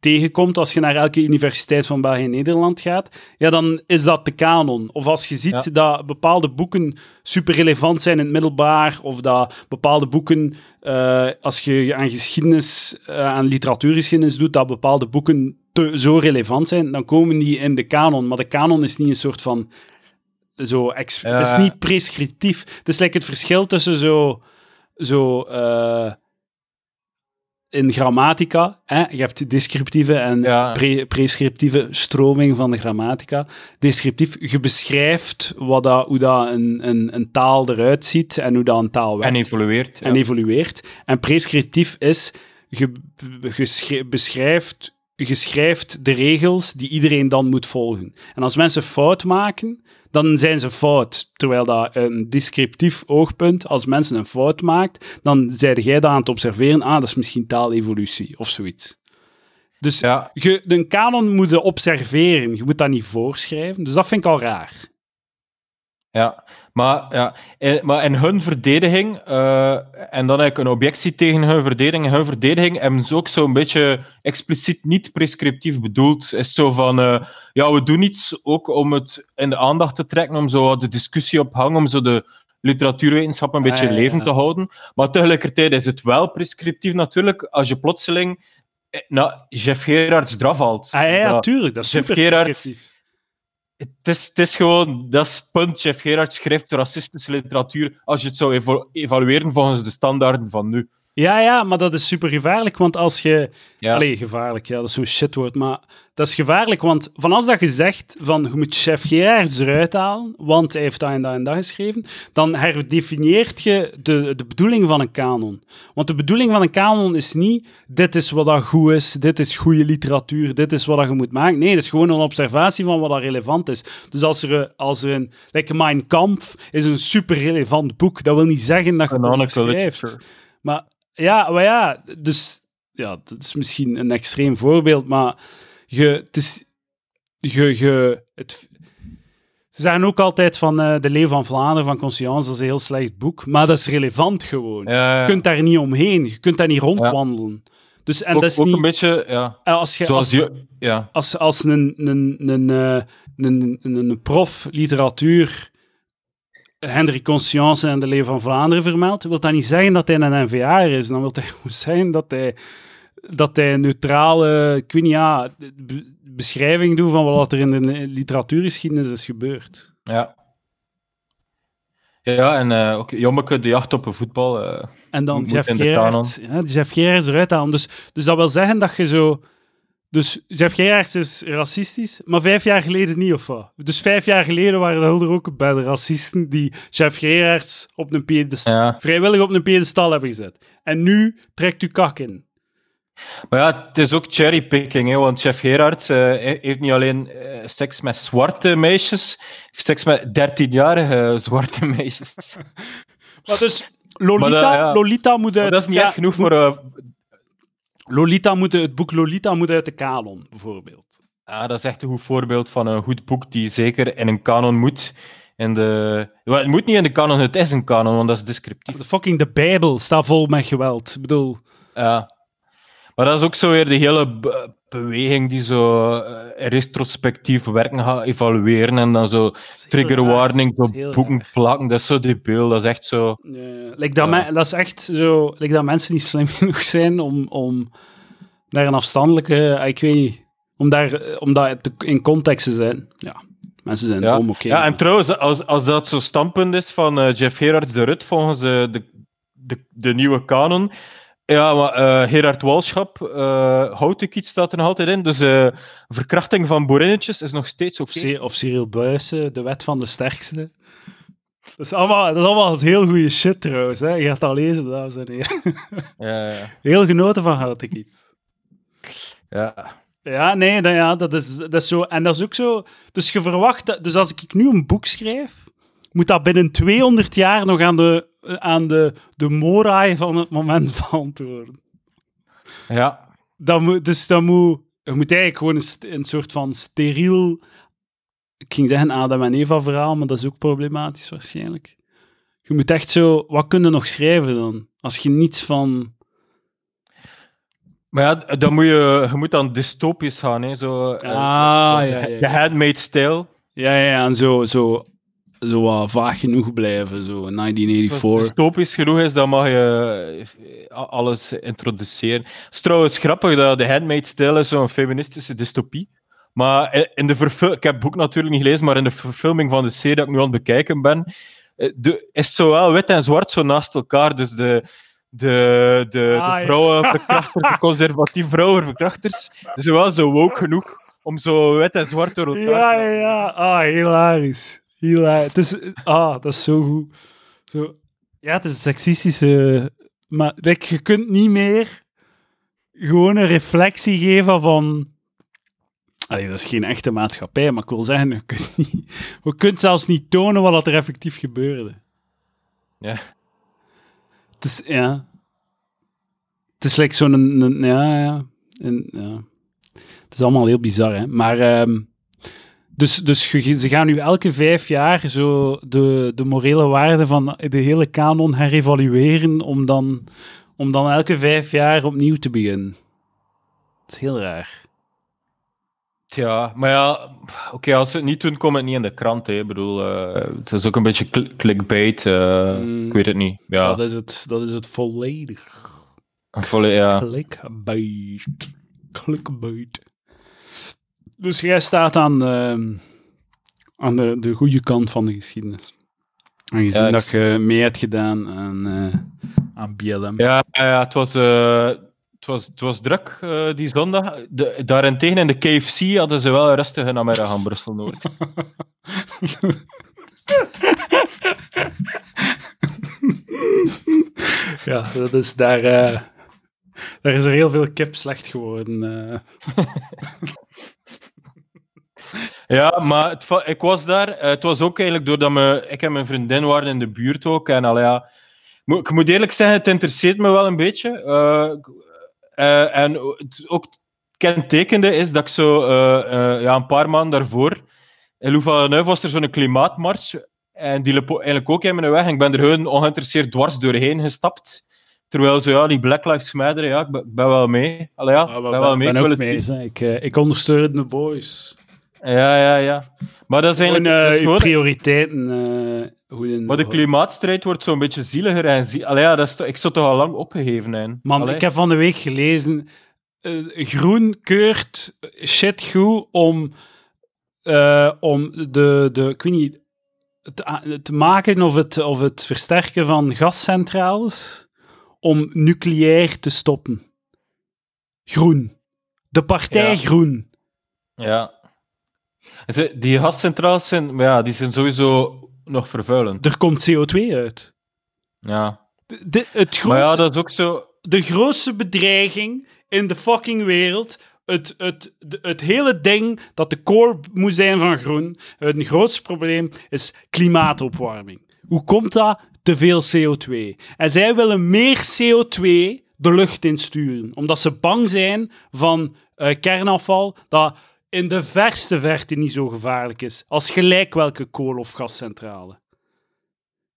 tegenkomt als je naar elke universiteit van België en Nederland gaat, ja, dan is dat de kanon. Of als je ziet dat bepaalde boeken super relevant zijn in het middelbaar, of dat bepaalde boeken, uh, als je aan geschiedenis, uh, aan literatuurgeschiedenis doet, dat bepaalde boeken te, zo relevant zijn, dan komen die in de kanon. Maar de kanon is niet een soort van zo het is niet prescriptief. Het is like het verschil tussen zo, zo uh, in grammatica, hè, je hebt descriptieve en pre prescriptieve stroming van de grammatica. Descriptief, je beschrijft wat dat, hoe dat een, een, een taal eruit ziet en hoe dat een taal werkt. En evolueert. En evolueert. En prescriptief is, je beschrijft je schrijft de regels die iedereen dan moet volgen. En als mensen fout maken, dan zijn ze fout. Terwijl dat een descriptief oogpunt, als mensen een fout maakt, dan zijde jij dat aan het observeren, ah, dat is misschien taalevolutie of zoiets. Dus ja. je, een kanon moet je observeren, je moet dat niet voorschrijven. Dus dat vind ik al raar. Ja, maar, ja, in, maar in hun verdediging, uh, en dan heb ik een objectie tegen hun verdediging, in hun verdediging hebben ze ook zo'n beetje expliciet niet prescriptief bedoeld. Is zo van, uh, ja, we doen iets ook om het in de aandacht te trekken, om zo de discussie op hang, om zo de literatuurwetenschap een beetje ah, levend te houden. Maar tegelijkertijd is het wel prescriptief natuurlijk, als je plotseling eh, nou, Jeff Gerards draf haalt. Ah, ja, tuurlijk, dat is Jeff super prescriptief het is, is gewoon, dat punt. Jeff Gerard schrijft racistische literatuur als je het zou evalueren volgens de standaarden van nu. Ja, ja, maar dat is super gevaarlijk, want als je... Ja. Allee, gevaarlijk, ja, dat is zo'n shitwoord, maar dat is gevaarlijk, want van als dat je zegt van je moet chef Gerards eruit halen, want hij heeft dat en dat en dat geschreven, dan herdefinieert je de, de bedoeling van een kanon. Want de bedoeling van een kanon is niet dit is wat dat goed is, dit is goede literatuur, dit is wat dat je moet maken. Nee, dat is gewoon een observatie van wat dat relevant is. Dus als er, als er een... Like Mein Kampf is een super relevant boek, dat wil niet zeggen dat je het schrijft. Maar ja, maar ja, dus ja, dat is misschien een extreem voorbeeld, maar je, het is, je, je, het, ze zeggen ook altijd van uh, De Leeuw van Vlaanderen van Conscience, dat is een heel slecht boek, maar dat is relevant gewoon. Je kunt daar niet omheen, je kunt daar niet rondwandelen. Dus, en ook, dat is ook niet, een beetje, ja. Eh, als je, als, je, ja. als, als een, een, een, een, een, een, een prof literatuur Hendrik Conscience en de Leeuw van Vlaanderen vermeldt, wil dat niet zeggen dat hij een NVA is. Dan wil hij gewoon zeggen dat hij, dat hij een neutrale, ik weet niet, ja, beschrijving doet van wat er in de literatuurgeschiedenis is gebeurd. Ja. Ja, en uh, ook Jommeke, de jacht op een voetbal. Uh, en dan Jeff Gerard. Ja, Jeff Gerard is eruit halen. Dus, dus dat wil zeggen dat je zo dus Jeff is racistisch, maar vijf jaar geleden niet, of wat? Dus vijf jaar geleden waren er ook bij de racisten die Jeff Gerards op een vrijwillig op een piedestal hebben gezet. En nu trekt u kak in. Maar ja, het is ook cherrypicking, hè, want Chef Gerards uh, heeft niet alleen uh, seks met zwarte meisjes, heeft seks met dertienjarige zwarte meisjes. maar dus Lolita, maar dat, Lolita moet uit... dat is niet ja, echt genoeg voor... Uh, Lolita moet, het boek Lolita moet uit de kanon, bijvoorbeeld. Ja, dat is echt een goed voorbeeld van een goed boek die zeker in een kanon moet. In de... het moet niet in de kanon, het is een kanon, want dat is descriptief. De fucking de Bijbel staat vol met geweld. Ik bedoel... Ja. Maar dat is ook zo weer de hele beweging die zo uh, retrospectief werken gaat evalueren en dan zo trigger warning, zo boeken plakken. Dat is zo debiel, dat is echt zo... Ja, like dat, ja. dat is echt zo... Like dat mensen niet slim genoeg zijn om, om daar een afstandelijke... Eh, ik weet niet... Om, daar, om dat in context te zijn. Ja, mensen zijn ja. oké. Ja, en trouwens, als, als dat zo standpunt is van uh, Jeff Gerards de Rut volgens uh, de, de, de nieuwe kanon ja, maar uh, Gerard Walschap, uh, ik iets staat er nog altijd in. Dus uh, verkrachting van boerinnetjes is nog steeds oké. Okay. Of, Cyril Buijsen, de wet van de sterkste. Dat is allemaal, dat is allemaal heel goede shit trouwens. Hè. Je gaat al lezen, dames en heren. Ja, ja. Heel genoten van iets. Ja. Ja, nee, dat, ja, dat, is, dat is zo. En dat is ook zo. Dus je verwacht. Dus als ik nu een boek schrijf, moet dat binnen 200 jaar nog aan de aan de, de moraai van het moment beantwoorden. Ja. Dat moet, dus dat moet, je moet eigenlijk gewoon een, een soort van steriel, ik ging zeggen Adam en Eva verhaal, maar dat is ook problematisch waarschijnlijk. Je moet echt zo, wat kun je nog schrijven dan? Als je niets van... Maar ja, dan moet je, je moet dan dystopisch gaan. Hè. Zo, ah, ja, ja, ja. De handmade style. Ja, ja, en zo, zo, zo wat vaag genoeg blijven, zo 1984. dystopisch genoeg is, dan mag je alles introduceren. Het is trouwens grappig dat de handmade style is zo'n feministische dystopie. Maar in de ik heb het boek natuurlijk niet gelezen, maar in de verfilming van de serie dat ik nu aan het bekijken ben, de, is zowel wit en zwart zo naast elkaar. Dus de, de, de, ah, de vrouwenverkrachters, de conservatieve vrouwenverkrachters, zijn wel zo woke genoeg om zo wit en zwart elkaar te Ja, ja, ja. Ah, hilarisch. Hilarisch. Het is, ah, dat is zo goed. Zo, ja, het is een seksistische... Maar like, je kunt niet meer gewoon een reflectie geven van... Allee, dat is geen echte maatschappij, maar ik wil zeggen, je kunt, niet, je kunt zelfs niet tonen wat er effectief gebeurde. Ja. Het is, ja. Het is like zo'n, een, ja, ja, ja. Het is allemaal heel bizar, hè. Maar, um, dus, dus ze gaan nu elke vijf jaar zo de, de morele waarden van de hele kanon herevalueren om dan, om dan elke vijf jaar opnieuw te beginnen. Het is heel raar. Ja, maar ja, oké, als ze het niet doen, komt het niet in de krant. Hè. Ik bedoel, uh, het is ook een beetje clickbait. Uh, mm, ik weet het niet. Ja. Dat is het, dat is het volledig. Volledig, ja. Clickbait. Clickbait. Dus jij staat aan, de, aan de, de goede kant van de geschiedenis. Aangezien ja, dat je mee hebt gedaan aan, uh, aan BLM. Ja, ja het was het was, het was druk uh, die zondag. De, daarentegen in de KFC hadden ze wel een rustige namiddag aan Brussel-Noord. ja, dat is daar... Daar is er heel veel kip slecht geworden. Ja, maar het, ik was daar. het was ook eigenlijk doordat me, ik en mijn vriendin waren in de buurt ook. En al ja, ik moet eerlijk zeggen, het interesseert me wel een beetje. Uh, en het ook kentekende is dat ik zo uh, ja, een paar maanden daarvoor in Louvain was er zo'n klimaatmars en die liep eigenlijk ook in mijn weg. En ik ben er gewoon ongeïnteresseerd dwars doorheen gestapt. Terwijl zo, ja, die Black Lives Matter, ja, ik ben, wel mee. Allee, ja, ben wel mee. Ben ook mee ik, ik ondersteun de boys. Ja, ja, ja. Maar dat is eigenlijk... Gewoon, uh, prioriteiten... Uh, maar de klimaatstrijd wordt zo'n beetje zieliger. En zie Allee, ja, dat is, ik zou toch al lang opgegeven zijn. Man, ik heb van de week gelezen... Uh, groen keurt shit goed om, om de, de... Ik weet niet... Te maken of het, of het versterken van gascentrales om nucleair te stoppen. Groen. De partij ja. Groen. Ja. Die gascentrales zijn, ja, die zijn sowieso nog vervuilend. Er komt CO2 uit. Ja. De, het maar ja, dat is ook zo... De grootste bedreiging in de fucking wereld het, het, het hele ding dat de core moet zijn van groen, het grootste probleem is klimaatopwarming. Hoe komt dat? Te veel CO2. En zij willen meer CO2 de lucht insturen, omdat ze bang zijn van uh, kernafval, dat in de verste verte niet zo gevaarlijk is als gelijk welke kool- of gascentrale.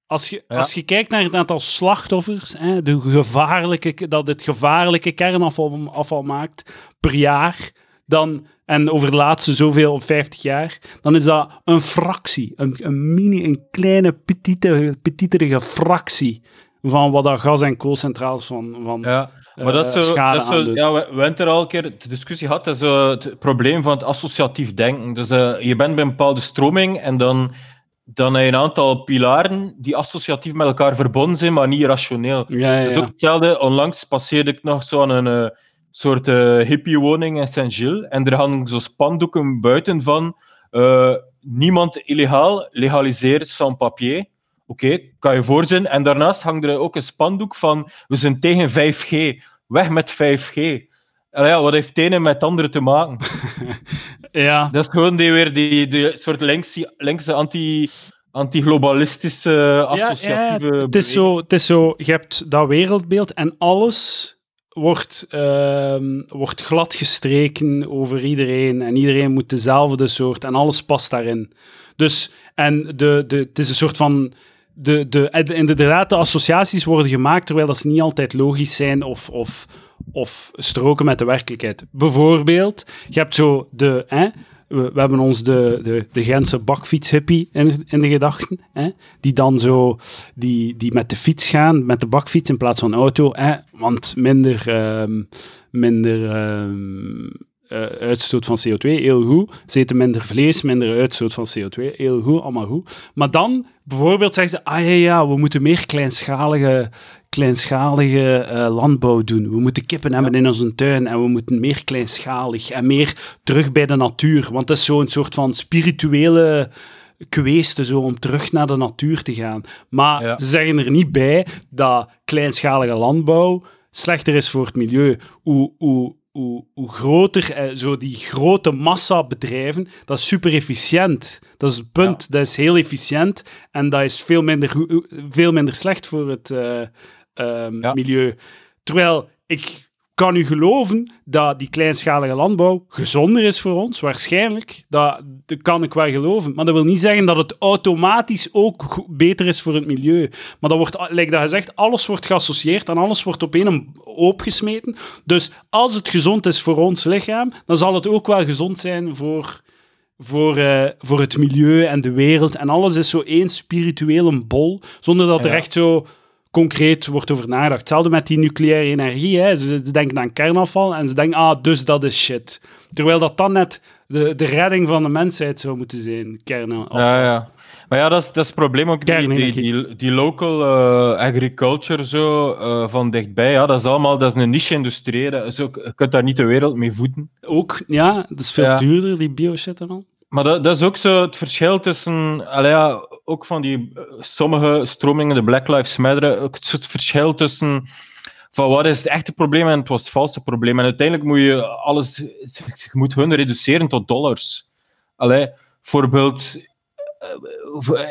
Als je, als je kijkt naar het aantal slachtoffers, hè, de gevaarlijke, dat het gevaarlijke kernafval afval maakt per jaar, dan, en over de laatste zoveel, 50 jaar, dan is dat een fractie, een, een mini, een kleine, petite, petiterige fractie van wat dat gas- en koolcentrales van, van ja. Maar dat is zo, dat zo ja, we, we hebben er al een keer de discussie gehad, dat is zo het probleem van het associatief denken. Dus uh, je bent bij een bepaalde stroming en dan, dan heb je een aantal pilaren die associatief met elkaar verbonden zijn, maar niet rationeel. Ja, ja, Dat is ook hetzelfde. Onlangs passeerde ik nog zo aan een uh, soort uh, hippiewoning in Saint-Gilles en er hangen zo spandoeken buiten van niemand illegaal legaliseert sans papier. Oké, kan je voorzien. En daarnaast hangt er ook een spandoek van we zijn tegen 5G. Weg met 5G. ja, wat heeft het ene met het andere te maken? ja. Dat is gewoon die, weer die, die soort linkse, linkse anti, anti-globalistische, associatieve... Ja, het, is zo, het is zo, je hebt dat wereldbeeld en alles wordt, uh, wordt glad gestreken over iedereen en iedereen moet dezelfde soort en alles past daarin. Dus, en de, de, het is een soort van de, de, inderdaad, de associaties worden gemaakt terwijl ze niet altijd logisch zijn of, of, of stroken met de werkelijkheid. Bijvoorbeeld, je hebt zo de... Hè, we, hebben ons de, de, de Gentse bakfietshippie in, in de gedachten, hè, die dan zo, die, die met de fiets gaan, met de bakfiets in plaats van auto, hè, want minder, um, minder um, uh, uitstoot van CO2, heel goed. Ze eten minder vlees, minder uitstoot van CO2, heel goed, allemaal goed. Maar dan, bijvoorbeeld, zeggen ze, ah ja, ja, we moeten meer kleinschalige, kleinschalige uh, landbouw doen. We moeten kippen hebben in onze tuin en we moeten meer kleinschalig en meer terug bij de natuur. Want dat is zo'n soort van spirituele kweeste zo om terug naar de natuur te gaan. Maar ja. ze zeggen er niet bij dat kleinschalige landbouw slechter is voor het milieu. Hoe, hoe hoe, hoe groter, eh, zo die grote massa bedrijven, dat is super efficiënt. Dat is het punt, dat is heel efficiënt en dat is veel minder, veel minder slecht voor het uh, uh, milieu. Terwijl ik kan u geloven dat die kleinschalige landbouw gezonder is voor ons? Waarschijnlijk. Dat, dat, kan ik wel geloven. Maar dat wil niet zeggen dat het automatisch ook beter is voor het milieu. Maar dat wordt, lijkt dat gezegd, alles wordt geassocieerd en alles wordt op één opgesmeten. Dus als het gezond is voor ons lichaam, dan zal het ook wel gezond zijn voor, voor, uh, voor het milieu en de wereld. En alles is zo één spirituele bol, zonder dat er echt zo concreet wordt over nagedacht. Hetzelfde met die nucleaire energie. Hè. Ze, ze, denken aan kernafval en ze denken, ah, dus dat is shit. Terwijl dat dan net de, de redding van de mensheid zou moeten zijn, kernafval. Ja, ja. Maar ja, dat is, dat is het probleem ook. Die, die, die, die local uh, agriculture zo, uh, van dichtbij, ja, dat is allemaal dat is een niche-industrie. Je kunt daar niet de wereld mee voeden. Ook, ja, dat is veel ja. duurder, die bio-shit dan. Maar dat, dat, is ook zo het verschil tussen, ja, ook van die sommige stromingen, de Black Lives Matter, ook het verschil tussen van wat is het echte probleem en het was het valse probleem. En uiteindelijk moet je alles, je moet hun reduceren tot dollars. Allee, bijvoorbeeld,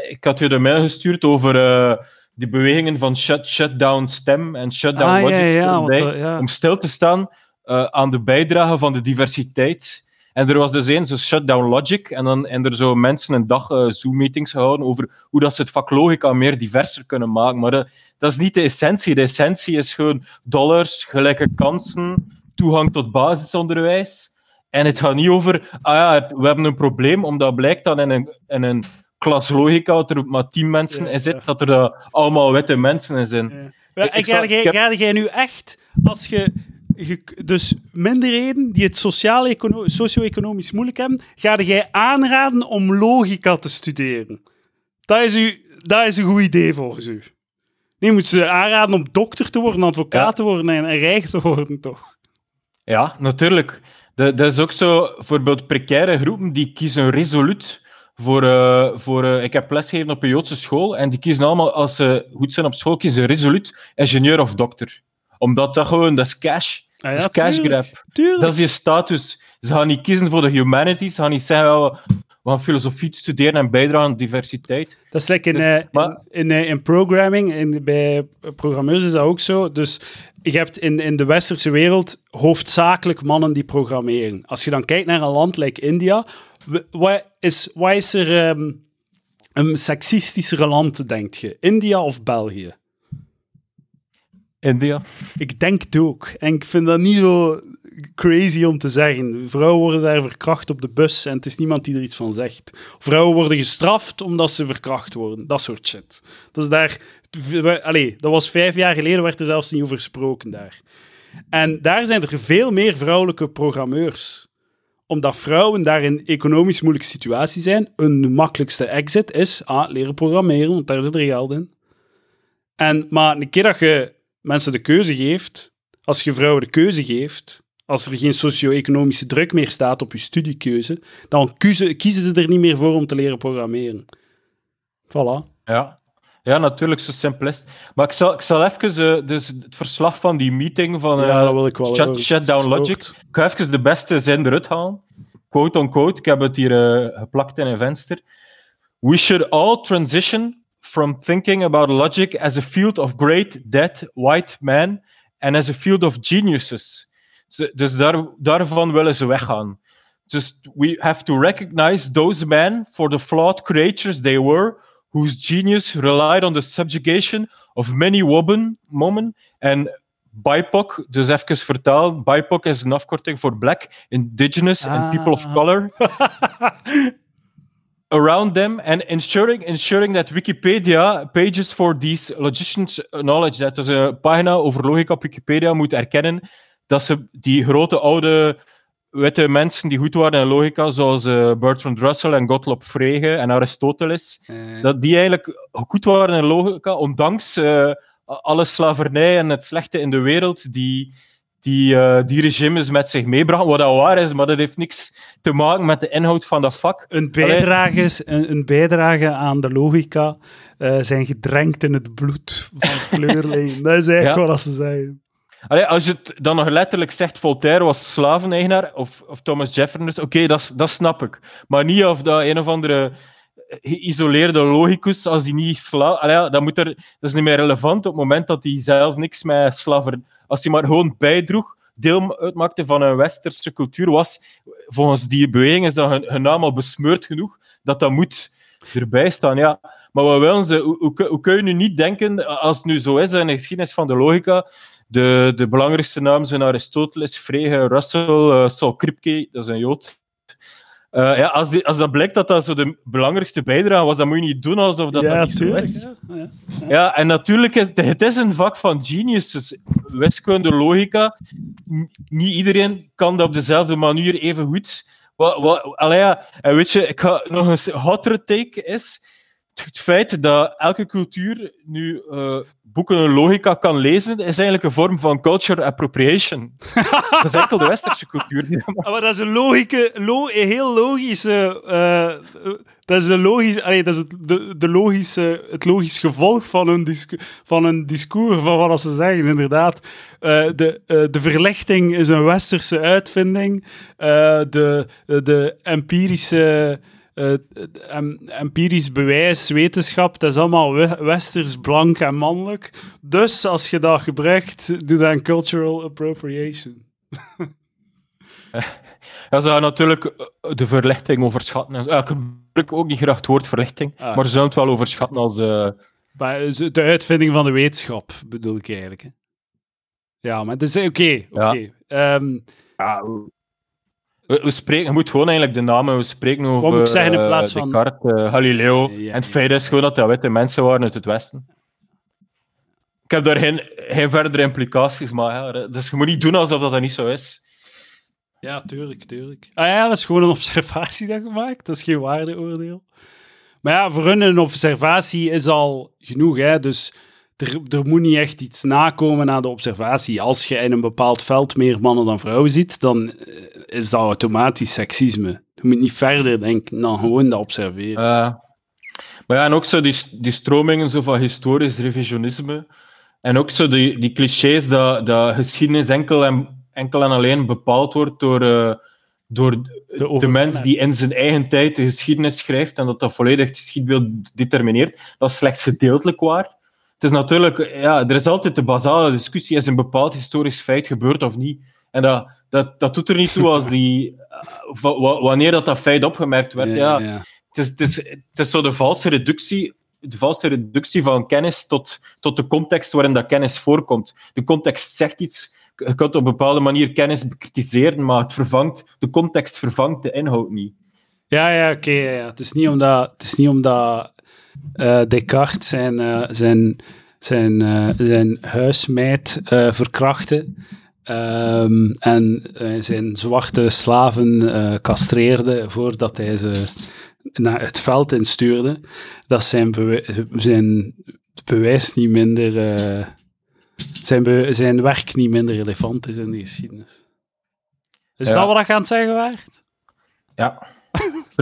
ik had je de mail gestuurd over uh, die bewegingen van shut, shutdown stem en shutdown ah, logic, ja, ja, ja. om stil te staan uh, aan de bijdrage van de diversiteit en er was dus één, zo Shutdown Logic, en dan en er zo mensen een dag uh, Zoom-meetings gehouden over hoe dat ze het vak logica meer diverser kunnen maken. Maar uh, dat is niet de essentie. De essentie is gewoon dollars, gelijke kansen, toegang tot basisonderwijs. En het gaat niet over, ah ja, we hebben een probleem, omdat blijkt dan in een, in een klas logica, dat er maar tien mensen ja, in zitten, dat er uh, allemaal witte mensen in zijn. Ja. Ik, ik, ga, ik heb... ga jij nu echt, als je dus minderheden die het socio-economisch moeilijk hebben, ga jij aanraden om logica te studeren. Dat is, u, dat is een goed idee volgens u. Nee, moet ze aanraden om dokter te worden, advocaat te worden en, rijk te worden, toch? Ja, natuurlijk. Dat, is ook zo, bijvoorbeeld precaire groepen, die kiezen resoluut voor... Uh, voor uh, ik heb lesgegeven op een Joodse school en die kiezen allemaal, als ze goed zijn op school, kiezen resoluut ingenieur of dokter. Omdat dat gewoon, dat is cash. Ah, ja, dat is cash grab. Dat is je status. Ze gaan niet kiezen voor de humanities. Ze gaan niet zeggen, oh, we gaan filosofie studeren en bijdragen aan diversiteit. Dat is lekker dus, in, maar, in, in, in, programming, in, bij programmeurs is dat ook zo. Dus je hebt in, in de westerse wereld hoofdzakelijk mannen die programmeren. Als je dan kijkt naar een land like India, wat is, wat is er um, een seksistischer land, denk je? India of België? India. Ik denk het ook. En ik vind dat niet zo crazy om te zeggen. Vrouwen worden daar verkracht op de bus en het is niemand die er iets van zegt. Vrouwen worden gestraft omdat ze verkracht worden. Dat soort shit. Dat is daar... Allee, dat was vijf jaar geleden, werd er zelfs niet over gesproken daar. En daar zijn er veel meer vrouwelijke programmeurs omdat vrouwen daar in economisch moeilijke situatie zijn, een makkelijkste exit is ah, leren programmeren, want daar zit er geld in. En, maar een keer dat je mensen de keuze geeft, als je vrouwen de keuze geeft, als er geen socio-economische druk meer staat op je studiekeuze, dan kiezen, kiezen ze er niet meer voor om te leren programmeren. Voilà. Ja, ja, natuurlijk, zo simpel Maar ik zal, ik zal even uh, dus het verslag van die meeting van uh, ja, dat wil ik wel shut, Shutdown Logic. Ik ga even de beste zin eruit halen. Quote on quote, ik heb het hier uh, geplakt in een venster. We should all transition from thinking about logic as a field of great dead white men and as a field of geniuses. Dus daar, daarvan willen ze weggaan. Just we have to recognize those men for the flawed creatures they were, whose genius relied on the subjugation of many women, women and BIPOC, dus even vertaal. BIPOC is een afkorting voor Black, Indigenous and People of Ah. Color. around them and ensuring, ensuring that Wikipedia pages for these logicians knowledge that. Dus een pagina over logica op Wikipedia moet erkennen dat ze die grote oude witte mensen die goed waren in logica, zoals eh, Bertrand Russell en Gottlob Frege en Aristoteles, dat die eigenlijk goed waren in logica, ondanks eh, alle slavernij en het slechte in de wereld die die, eh, die regimes met zich meebrachten. Wat dat waar is, maar dat heeft niks te maken met de inhoud van dat vak. een, bijdrage, is- een, een bijdrage aan de logica eh, zijn gedrenkt in het bloed van kleurlijn. dat is eigenlijk Ja. wat ze zeggen. Allee, als je het dan nog letterlijk zegt, Voltaire was slaveneigenaar, of, of Thomas Jefferson, oké, dat, dat snap ik. Maar niet of dat een of andere geïsoleerde logicus, als die niet. Allee, ja, dat, moet er, dat is niet meer relevant op het moment dat hij zelf niks met slaven... Als hij maar gewoon bijdroeg, deel uitmaakte van een westerse cultuur, was volgens die beweging is dat hun, naam al besmeurd genoeg, dat dat moet erbij staan. Ja. Maar wat willen ze? Hoe, hoe, hoe kun je nu niet denken, als het nu zo is in de geschiedenis van de logica, de, de belangrijkste namen zijn Aristoteles, Frege, Russell, eh, Saul Kripke, dat is een Jood. Eh, ja, als, die, als dat blijkt dat dat zo de belangrijkste bijdrage was, dan moet je niet doen alsof dat, dat niet zo is. Ja, ja. Ja, en natuurlijk is het is een vak van geniuses. Wiskunde, logica. Niet iedereen kan dat op dezelfde manier even goed. Wat, wat, allee, ja. En weet je, ik ga nog een hotter take is het feit dat elke cultuur nu eh, boeken en logica kan lezen, is eigenlijk een vorm van culture appropriation. dat is enkel de westerse cultuur. Ah, maar dat is een, logische, lo, een heel logische. eh, eh, dat is, een logisch, allee, dat is het, de, de logische, het logisch gevolg van een, van een discours, van wat ze zeggen, inderdaad. De, de verlichting is een westerse uitvinding. De, de empirische. Eh, em- empirisch bewijs, wetenschap, dat is allemaal we- westers, blank en mannelijk. Dus als je dat gebruikt, doe dat een cultural appropriation. Ja, ze gaan natuurlijk eh, de verlichting overschatten. Ja, ik gebruik ook niet graag het woord verlichting, Ah. maar ze zullen het wel overschatten als... eh, de uitvinding van de wetenschap bedoel ik eigenlijk. Hè? Ja, maar dat is oké. oké. Ehm, Ja, we, we spreken, je moet gewoon eigenlijk de namen, we spreken over moet ik zeggen in eh, plaats van- Descartes, eh, Galileo. Ja, en het feit is gewoon dat dat witte mensen waren uit het Westen. Ik heb daar geen, geen verdere implicaties, maar ja, dus je moet niet doen alsof dat, dat niet zo is. ja, tuurlijk, tuurlijk. Ah ja, dat is gewoon een observatie dat gemaakt. Dat is geen waardeoordeel. Maar ja, voor hun een observatie is al genoeg. Hè? Dus er, er moet niet echt iets nakomen aan de observatie. Als je in een bepaald veld meer mannen dan vrouwen ziet, dan eh, is dat automatisch seksisme. Je moet niet verder denken dan gewoon dat observeren. Maar ja, en ook zo die, die stromingen zo van historisch revisionisme. En ook zo die, die clichés dat, dat geschiedenis enkel en, enkel en alleen bepaald wordt door, eh, door de, overheid. mens die in zijn eigen tijd de geschiedenis schrijft en dat dat volledig het geschiedbeeld determineert. Dat is slechts gedeeltelijk waar. Het is natuurlijk, ja, er is altijd de basale discussie: is een bepaald historisch feit gebeurd of niet? En dat, dat, dat doet er niet toe als die, eh, wa- wa- wanneer dat, dat feit opgemerkt werd. Ja, ja. het is, het, is, het is zo de valse reductie, de valse reductie van kennis tot, tot de context waarin dat kennis voorkomt. De context zegt iets. Je kunt op een bepaalde manier kennis bekritiseren, maar het vervangt, de context vervangt de inhoud niet. Ja, ja, oké. ja, ja. Het is niet omdat, het is niet omdat eh, Descartes zijn, eh, zijn, zijn, eh, zijn huismeid verkrachtte ehm, en zijn zwarte slaven castreerde voordat hij ze naar het veld instuurde, dat zijn, bewe- zijn bewijs niet minder... zijn, be- zijn werk niet minder relevant is in de geschiedenis. Is Ja. dat wat je aan het zeggen waard? Ja,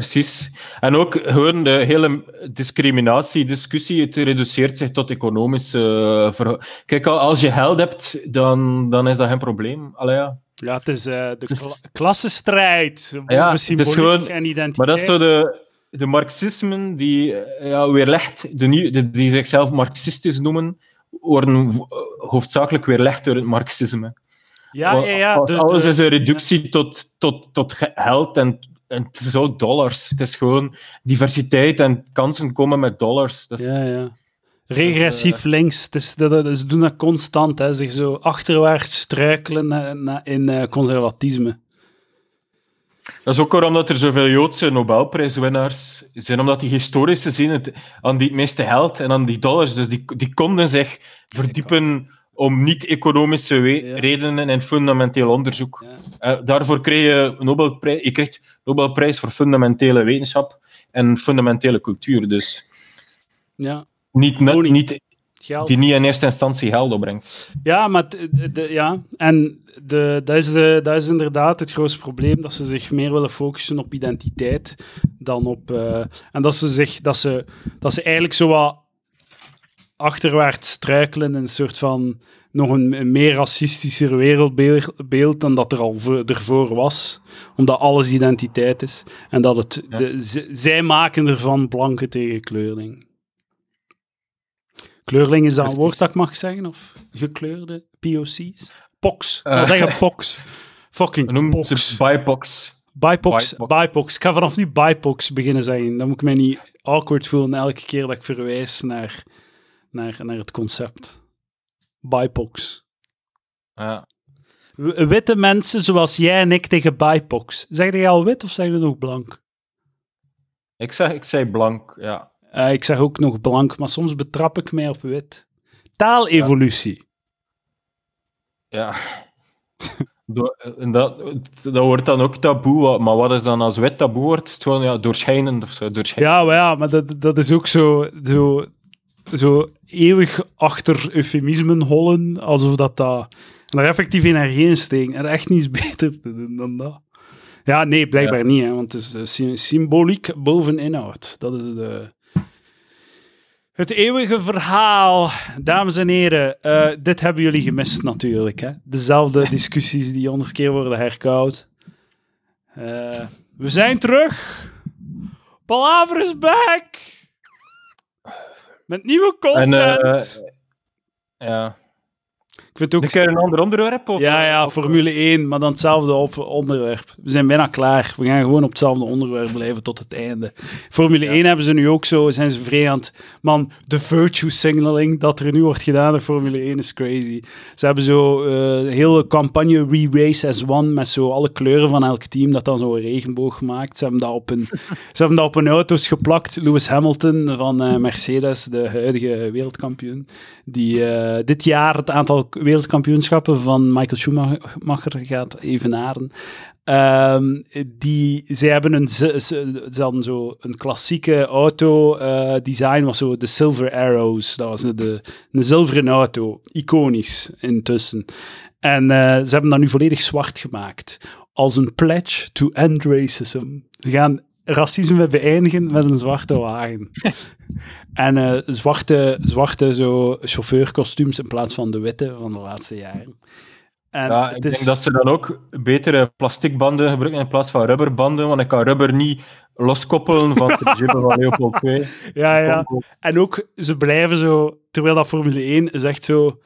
precies. En ook gewoon de hele discriminatiediscussie, het reduceert zich tot economische... eh, verho- Kijk, al- als je geld hebt, dan, dan is dat geen probleem. Allee, ja. Ja, het is eh, de Dus- kla- klassenstrijd. Ja, symboliek gewoon- en identiteit. Maar dat is zo de, de marxismen die eh, ja, weerlegd, de, nieuw- de, die zichzelf marxistisch noemen, worden hoofdzakelijk weerlegd door het marxisme. ja, ja, ja. De, Alles is een reductie tot, tot, tot ge- geld en, en het is ook dollars. Het is gewoon diversiteit en kansen komen met dollars. Ja, ja. Regressief links, het is, dat, dat, ze doen dat constant, hè, zich zo achterwaarts struikelen na, na, in uh, conservatisme. Dat is ook waarom dat er zoveel Joodse Nobelprijswinnaars zijn, omdat die historische zin het, aan die meeste geld en aan die dollars, dus die, die konden zich verdiepen om niet-economische ja. redenen en fundamenteel onderzoek. Ja. Uh, daarvoor kreeg je Nobelprijs, je krijgt Nobelprijs voor fundamentele wetenschap en fundamentele cultuur, dus... Ja. Niet, niet, niet die niet in eerste instantie geld opbrengt. Ja, maar de, ja. en de, dat, is de, dat is inderdaad het grootste probleem, dat ze zich meer willen focussen op identiteit dan op... Uh, en dat ze, zich, dat, ze, dat ze eigenlijk zo wat achterwaarts struikelen in een soort van nog een, meer racistischer wereldbeeld dan dat er al ervoor was. Omdat alles identiteit is. En dat het... Ja. De, zij maken ervan blanke tegen kleurling. Kleurling is dat een woord dat ik mag zeggen? Of gekleurde POC's? Pox. Ik zou uh, zeggen pox. Fucking pox. BIPOX. BIPOX. BIPOX. Ik ga vanaf nu BIPOX beginnen zeggen. Dan moet ik mij niet awkward voelen elke keer dat ik verwijs naar, naar, naar het concept. BIPOX. Ja. Witte mensen zoals jij en ik tegen BIPOX. Zeg je al wit of zeg je nog blank? Ik zeg, ik zei blank, ja. Uh, ik zeg ook nog blank, maar soms betrap ik mij op wit. Taalevolutie. Ja. dat, dat wordt dan ook taboe, maar wat is dan als wit taboe wordt? Is het gewoon ja, doorschijnend of zo? Ja, maar, ja, maar dat, dat is ook zo, zo, zo eeuwig achter eufemismen hollen, alsof dat dat... En daar effectief energie in steken. Er echt niets beter te doen dan dat. Ja, nee, blijkbaar niet, hè, want het is uh, symboliek boven inhoud. Dat is de... Het eeuwige verhaal, dames en heren. Uh, dit hebben jullie gemist natuurlijk. Hè? Dezelfde discussies die honderd keer worden herkoud. Uh, we zijn terug. Palaver is back. Met nieuwe content. En, uh, ja. Ik vind ook... Een keer een ander onderwerp? Of, ja, ja, Formule 1, maar dan hetzelfde op onderwerp. We zijn bijna klaar. We gaan gewoon op hetzelfde onderwerp blijven tot het einde. Formule ja. 1 hebben ze nu ook zo, zijn ze het... Man, de virtue signaling dat er nu wordt gedaan in Formule 1 is crazy. Ze hebben zo uh, een hele campagne Re-Race as One met zo alle kleuren van elk team, dat dan zo een regenboog gemaakt. Ze hebben dat op een, ze hebben dat op een auto's geplakt. Lewis Hamilton van uh, Mercedes, de huidige wereldkampioen, die uh, dit jaar het aantal wereldkampioenschappen van Michael Schumacher gaat evenaren. Um, die, zij hebben een, ze, ze hadden zo een klassieke auto uh, design, was zo de Silver Arrows. Dat was de, een zilveren auto, iconisch intussen. En uh, ze hebben dat nu volledig zwart gemaakt. Als een pledge to end racism. Ze gaan racisme beëindigen met een zwarte wagen. en uh, zwarte, zwarte zo chauffeurkostuums in plaats van de witte van de laatste jaren. En ja, ik denk dat ze dan ook betere plasticbanden gebruiken in plaats van rubberbanden, want ik kan rubber niet loskoppelen van de jibben van Leopold 2. Ja, ja. En ook, ze blijven zo, terwijl dat Formule 1 zegt zo,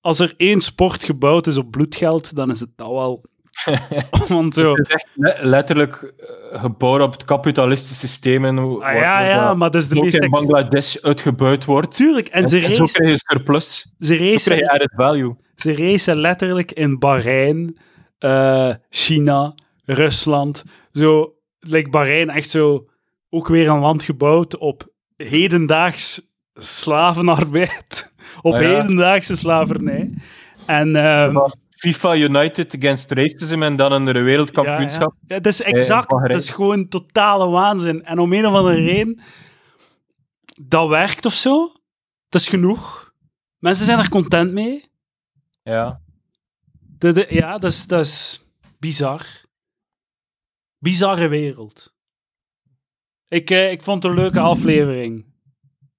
als er één sport gebouwd is op bloedgeld, dan is het dat wel. Want zo... Het is echt letterlijk uh, gebouwd op het kapitalistische systeem. En hoe, ah, ja, ja, maar dat is de ook meest... in Bangladesh uitgebuit wordt. Tuurlijk, en, en, ze en zo krijg je surplus. Ze racen, zo krijg je added value. Ze racen letterlijk in Bahrein, uh, China, Rusland. Zo, like Bahrein echt zo... Ook weer een land gebouwd op hedendaags slavenarbeid. op ah, ja. hedendaagse slavernij. En... Um, FIFA United against racism en dan een wereldkampioenschap. Ja, dat is exact, dat is gewoon totale waanzin. En om een of andere reden, dat werkt of zo. Dat is genoeg. Mensen zijn er content mee. Ja. De, de, ja, dat is, dat is bizar. Bizarre wereld. Ik, eh, ik vond het een leuke aflevering.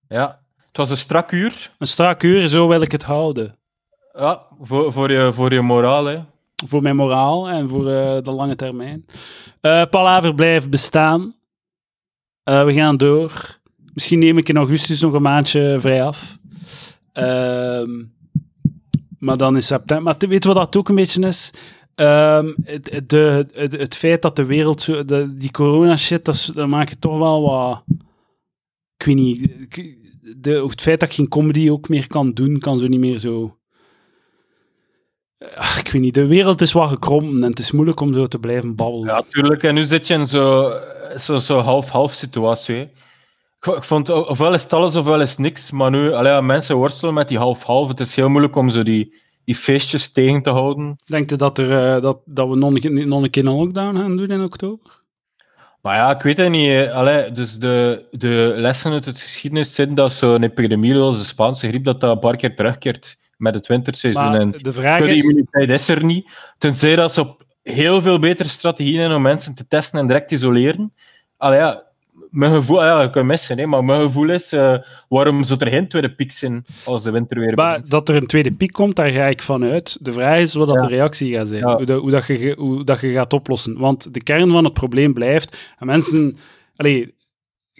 Ja, het was een strak uur. Een strak uur, zo wil ik het houden. Ja, voor, voor, je, voor je moraal, hè. Voor mijn moraal en voor uh, de lange termijn. Uh, Palaver blijft bestaan. Uh, we gaan door. Misschien neem ik in augustus nog een maandje vrij af. Ehm, maar dan in september. Maar weet je wat dat ook een beetje is? Um, het, de, het, het, feit dat de wereld zo. Die corona-shit, dat, dat maakt toch wel wat ik weet niet, de, het feit dat ik geen comedy ook meer kan doen, kan zo niet meer zo... Ach, ik weet niet, de wereld is wat gekrompen en het is moeilijk om zo te blijven babbelen. Ja, tuurlijk. En nu zit je in zo'n zo, zo half-half situatie. hè. Ik, ik vond ofwel is het alles ofwel is niks. Maar nu, allee, mensen worstelen met die half-half. Het is heel moeilijk om zo die, die feestjes tegen te houden. Denk je dat, er, eh, dat, dat we nog een, nog een keer een lockdown gaan doen in oktober? Maar ja, ik weet het niet. hè. Allee, dus de, de lessen uit het geschiedenis zijn dat zo'n epidemie zoals de Spaanse griep, dat dat een paar keer terugkeert met het winterseizoen. En de vraag is... immuniteit is er niet. Tenzij dat ze op heel veel betere strategieën hebben om mensen te testen en direct te isoleren. Allee, ja, mijn gevoel, ja, ik kan missen, hè, maar mijn gevoel is, eh, waarom zou er geen tweede piek zijn als de winter weer Maar begint? dat er een tweede piek komt, daar ga ik van uit. De vraag is wat dat Ja. de reactie gaat zijn. Ja. Hoe, dat, hoe, dat je, hoe dat je gaat oplossen. Want de kern van het probleem blijft... En mensen... Allee,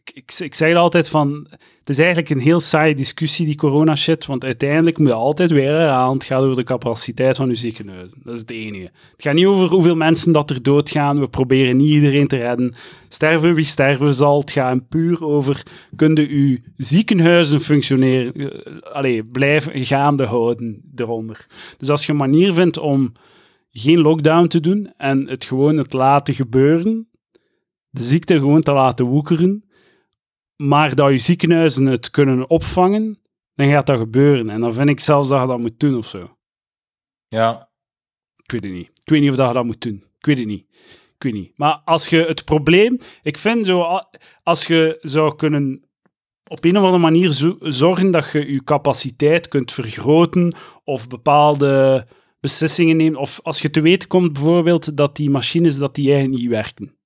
ik, ik, ik zeg het altijd van... Het is eigenlijk een heel saaie discussie, die corona-shit. Want uiteindelijk moet je altijd weer herhalen. Het gaat over de capaciteit van je ziekenhuizen. Dat is het enige. Het gaat niet over hoeveel mensen dat er doodgaan. We proberen niet iedereen te redden. Sterven wie sterven zal. Het gaat puur over... Kunnen uw ziekenhuizen functioneren... allee, blijven gaande houden eronder. Dus als je een manier vindt om geen lockdown te doen en het gewoon het laten gebeuren, de ziekte gewoon te laten woekeren, maar dat je ziekenhuizen het kunnen opvangen, dan gaat dat gebeuren. En dan vind ik zelfs dat je dat moet doen of zo. Ja, Ik weet het niet. Ik weet niet of dat je dat moet doen. Ik weet het niet. Ik weet niet. Maar als je het probleem... Ik vind zo... Als je zou kunnen op een of andere manier zo- zorgen dat je je capaciteit kunt vergroten of bepaalde beslissingen neemt. Of als je te weten komt bijvoorbeeld dat die machines dat die eigenlijk niet werken.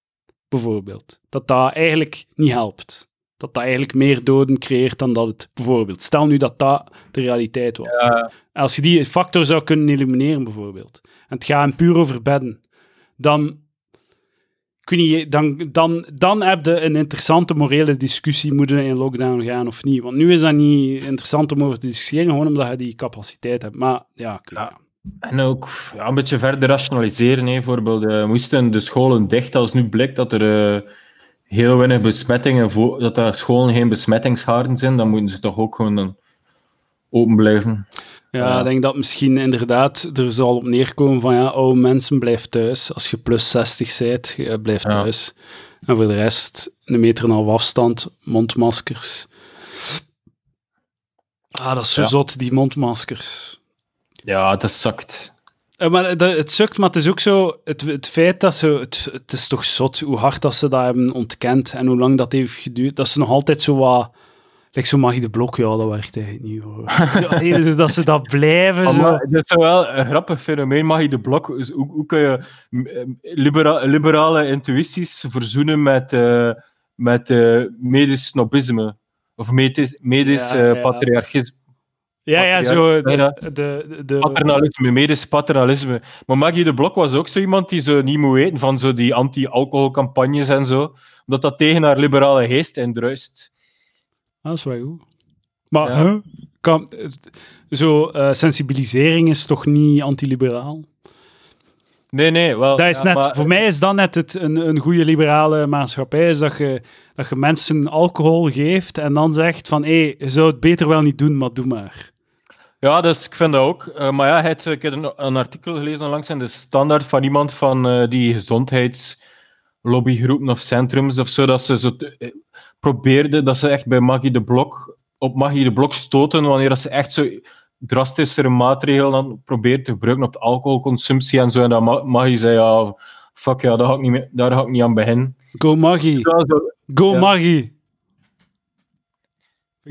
Bijvoorbeeld. Dat dat eigenlijk niet helpt. Dat dat eigenlijk meer doden creëert dan dat het bijvoorbeeld. Stel nu dat dat de realiteit was. ja, Als je die factor zou kunnen elimineren, bijvoorbeeld, en het gaat puur over bedden, dan, weet niet, dan, dan, dan heb je een interessante morele discussie, moeten in lockdown gaan of niet. Want nu is dat niet interessant om over te discussiëren, gewoon omdat je die capaciteit hebt. Maar ja, Ja. En ook ja, een beetje verder rationaliseren. Hè. Bijvoorbeeld, eh, moesten de scholen dicht als nu blijkt dat er eh, heel weinig besmettingen, vo- dat de scholen geen besmettingshaarden zijn, dan moeten ze toch ook gewoon open blijven. ja, ik denk dat misschien inderdaad er zal op neerkomen van ja, oude mensen, blijf thuis. Als je plus 60 bent, blijf Ja. thuis. En voor de rest, een meter en een half afstand, mondmaskers. Ah, dat is zo Ja. zot, die mondmaskers. Ja, dat zakt. Eh, Maar het sukt, maar het is ook zo, het, het feit dat ze, het, het is toch zot hoe hard dat ze dat hebben ontkend en hoe lang dat heeft geduurd, dat ze nog altijd zo wat, like zo Magie de Blok, ja, dat werkt eigenlijk niet hoor. Ja, dus dat ze dat blijven zo. maar dat is wel een grappig fenomeen. Mag je de blok, dus hoe, hoe kun je libera- liberale intuïties verzoenen met, eh, met eh, medisch snobisme? Of medisch, medisch Ja, patriarchisme? Ja, ja, zo, de, de, de, de- Paternalisme, medisch paternalisme. Maar Maggie de Blok was ook zo iemand die zo niet moet weten van zo die anti-alcoholcampagnes en zo. Omdat dat tegen haar liberale geest indruist. dat is wel goed. Maar, Ja. huh? kan, zo, eh, sensibilisering is toch niet antiliberaal? Nee, nee, wel. Dat is ja, net, maar- voor mij is dat net het, een, een goede liberale maatschappij, is dat je, dat je mensen alcohol geeft en dan zegt van, hé, je zou het beter wel niet doen, maar doe maar. Ja, dus ik vind dat ook. Eh, maar ja, het, ik heb een, een artikel gelezen onlangs in de standaard van iemand van eh, die gezondheidslobbygroepen of centrums of zo, dat ze zo eh, probeerden, dat ze echt bij Maggie de Blok, op Maggie de Blok stoten, wanneer dat ze echt zo drastischere maatregelen dan probeert te gebruiken op de alcoholconsumptie en zo. En dan Ma- Maggie zei, ja, fuck ja, daar ga ik niet, mee- daar ga ik niet aan beginnen. Go Maggie, Ja, go Ja. Maggie.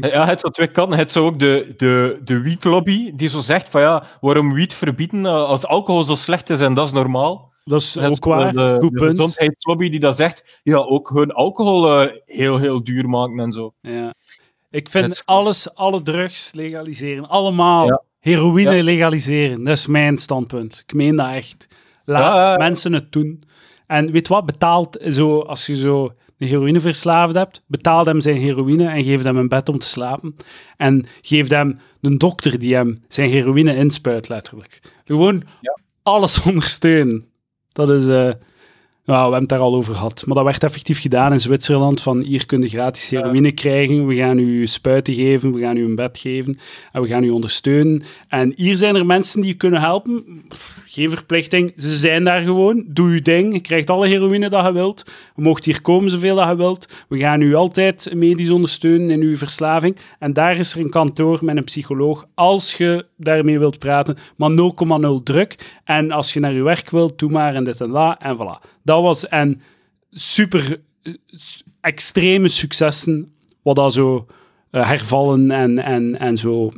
Ja, het zo twee kanten. Het zo ook de, de, de wietlobby, die zo zegt van ja, waarom wiet verbieden eh, als alcohol zo slecht is en dat is normaal. Dat is ook waar, De, goed de punt. gezondheidslobby die dat zegt, ja, ook hun alcohol eh, heel, heel duur maken en zo. Ja. Ik vind alles, alle drugs legaliseren, allemaal. Ja. Heroïne Ja. legaliseren, dat is mijn standpunt. Ik meen dat echt. Laat ja. mensen het doen. En weet wat, betaalt zo, als je zo een heroïneverslaafd hebt, betaal hem zijn heroïne en geef hem een bed om te slapen. En geef hem een dokter die hem zijn heroïne inspuit, letterlijk. Gewoon Ja. alles ondersteunen. Dat is, eh, Ja, we hebben het daar al over gehad. Maar dat werd effectief gedaan in Zwitserland. Van hier kun je gratis heroïne krijgen. We gaan u spuiten geven. We gaan u een bed geven. En we gaan u ondersteunen. En hier zijn er mensen die je kunnen helpen. Geen verplichting. Ze zijn daar gewoon. Doe je ding. Je krijgt alle heroïne dat je wilt. Je mocht hier komen zoveel dat je wilt. We gaan u altijd medisch ondersteunen in uw verslaving. En daar is er een kantoor met een psycholoog. Als je daarmee wilt praten. Maar 0,0 druk. En als je naar je werk wilt, doe maar en dit en dat. En voilà. Dat was en super eh, extreme successen wat dat zo uh, hervallen en, en, en zo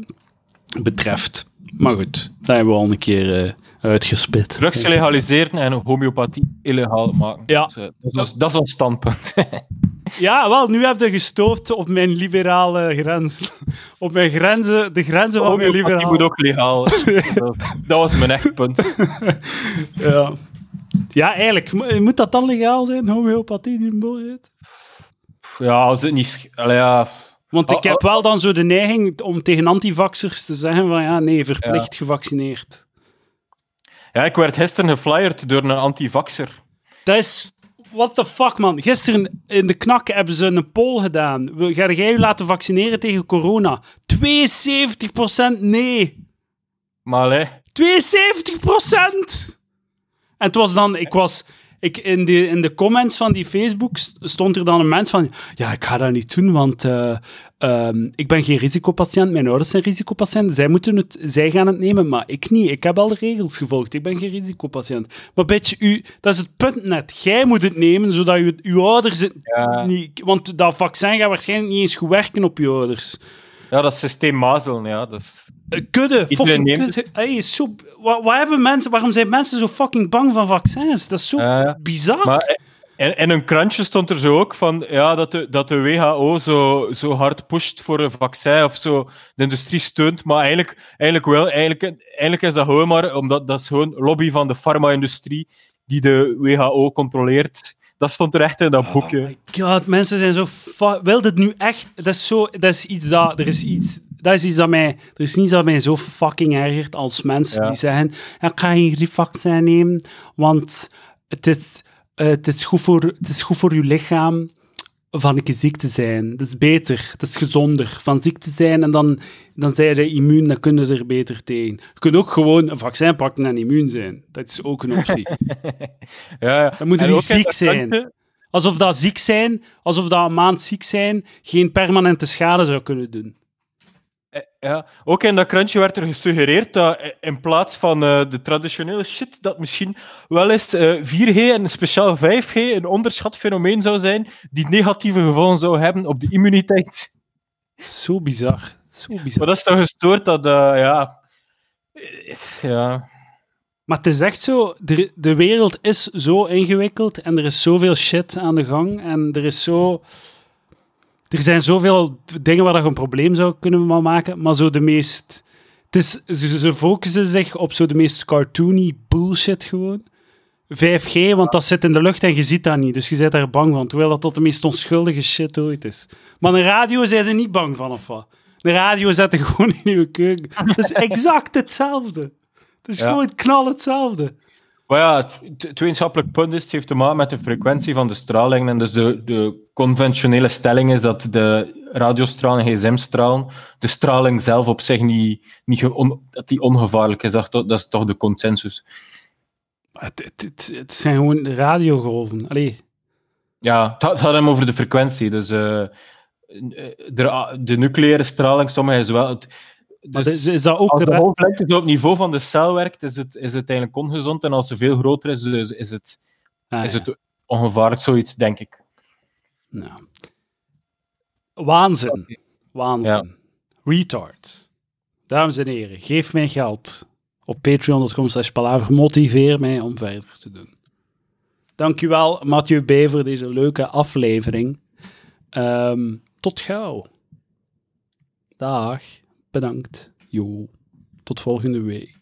betreft. Maar goed, dat hebben we al een keer uh, uitgespit. Drugs legaliseren en homeopathie illegaal maken. Ja. Dat, is, dat, is, dat is ons standpunt. ja, wel, nu heb je gestoord op mijn liberale grenzen. op mijn grenzen, de grenzen van mijn liberale... Die moet ook legaal. dat, dat was mijn echt punt. ja. Ja, eigenlijk. Moet dat dan legaal zijn, homeopathie die in zit? Ja, als het niet... Allee, ja. Want ik heb wel dan zo de neiging om tegen antivaxers te zeggen van ja, nee, verplicht gevaccineerd. Ja, ik werd gisteren geflyerd door een antivaxer. Dat is... What the fuck, man. Gisteren in de knak hebben ze een poll gedaan. Ga jij je laten vaccineren tegen corona? 72% nee. Maar hè? 72%! En het was dan, ik was, ik, in, de, in de comments van die Facebook stond er dan een mens van, ja, ik ga dat niet doen, want uh, um, ik ben geen risicopatiënt, mijn ouders zijn risicopatiënten, zij, moeten het, zij gaan het nemen, maar ik niet. Ik heb al de regels gevolgd, ik ben geen risicopatiënt. Maar beetje, u, dat is het punt net. Jij moet het nemen, zodat u, uw ouders het ja. niet... Want dat vaccin gaat waarschijnlijk niet eens goed werken op je ouders. Ja, dat systeem mazelen, ja. Dus... Kudde, fucking kudde. Hey, zo, wat, hebben mensen, waarom zijn mensen zo fucking bang van vaccins? Dat is zo uh, bizar. Maar, en in een krantje stond er zo ook van ja, dat, de, dat de WHO zo, zo hard pusht voor een vaccin of zo. De industrie steunt, maar eigenlijk, eigenlijk wel. Eigenlijk, eigenlijk is dat gewoon maar omdat dat is gewoon lobby van de farma-industrie die de WHO controleert. Dat stond er echt in dat boekje. Oh my god, mensen zijn zo... Wil dit nu echt... Dat is, zo, dat is iets dat... Er is iets... Dat is iets dat mij... Er is niets dat mij zo fucking ergert als mensen die zeggen... Ik ga geen vaccin nemen, want het is, uh, het, is goed voor, het is goed voor je lichaam van een ziek te zijn. Dat is beter, dat is gezonder. Van ziek te zijn en dan, dan zijn je immuun, dan kunnen er beter tegen. Je kunt ook gewoon een vaccin pakken en immuun zijn. Dat is ook een optie. ja, dan moet je niet ziek zijn. Alsof dat ziek zijn, alsof dat een maand ziek zijn, geen permanente schade zou kunnen doen. Eh, ja, ook in dat krantje werd er gesuggereerd dat eh, in plaats van uh, de traditionele shit, dat misschien wel eens uh, 4G en speciaal 5G een onderschat fenomeen zou zijn, die negatieve gevolgen zou hebben op de immuniteit. Zo bizar. Zo bizar. Maar dat is toch gestoord dat, ja... Ja... Maar het is echt zo, de, de wereld is zo ingewikkeld en er is zoveel shit aan de gang en er is zo er zijn zoveel dingen waar je een probleem zou kunnen maken, maar zo de meest... Het is, ze, ze focussen zich op zo de meest cartoony bullshit gewoon. 5G, want dat zit in de lucht en je ziet dat niet, dus je bent daar bang van, terwijl dat tot de meest onschuldige shit ooit is. Maar een radio zijn er niet bang van, of wat? De radio zetten gewoon in je keuken. Het is exact hetzelfde. Het is gewoon knal hetzelfde. Maar ja, het, wetenschappelijk punt is, het heeft te maken met de frequentie van de straling. En dus de, de conventionele stelling is dat de radiostraling, gsm-stralen, de straling zelf op zich niet, niet dat die ongevaarlijk is. Dat, dat is toch de consensus. Het, het, het zijn gewoon radiogolven. Allee. Ja, het gaat hem over de frequentie. Dus uh, de, de nucleaire straling, sommige is wel... Het, dus is, dat ook als de op niveau van de cel werkt, is het, is het eigenlijk ongezond. En als ze veel groter is, is het, ah, is het ongevaarlijk, zoiets, denk ik. Nou. Waanzin. Waanzin. Retard. Dames en heren, geef mij geld. Op patreon.com slash palaver. Motiveer mij om verder te doen. Dankjewel, Mathieu B. voor deze leuke aflevering. Um, tot gauw. Dag. Bedankt. Jo. Tot volgende week.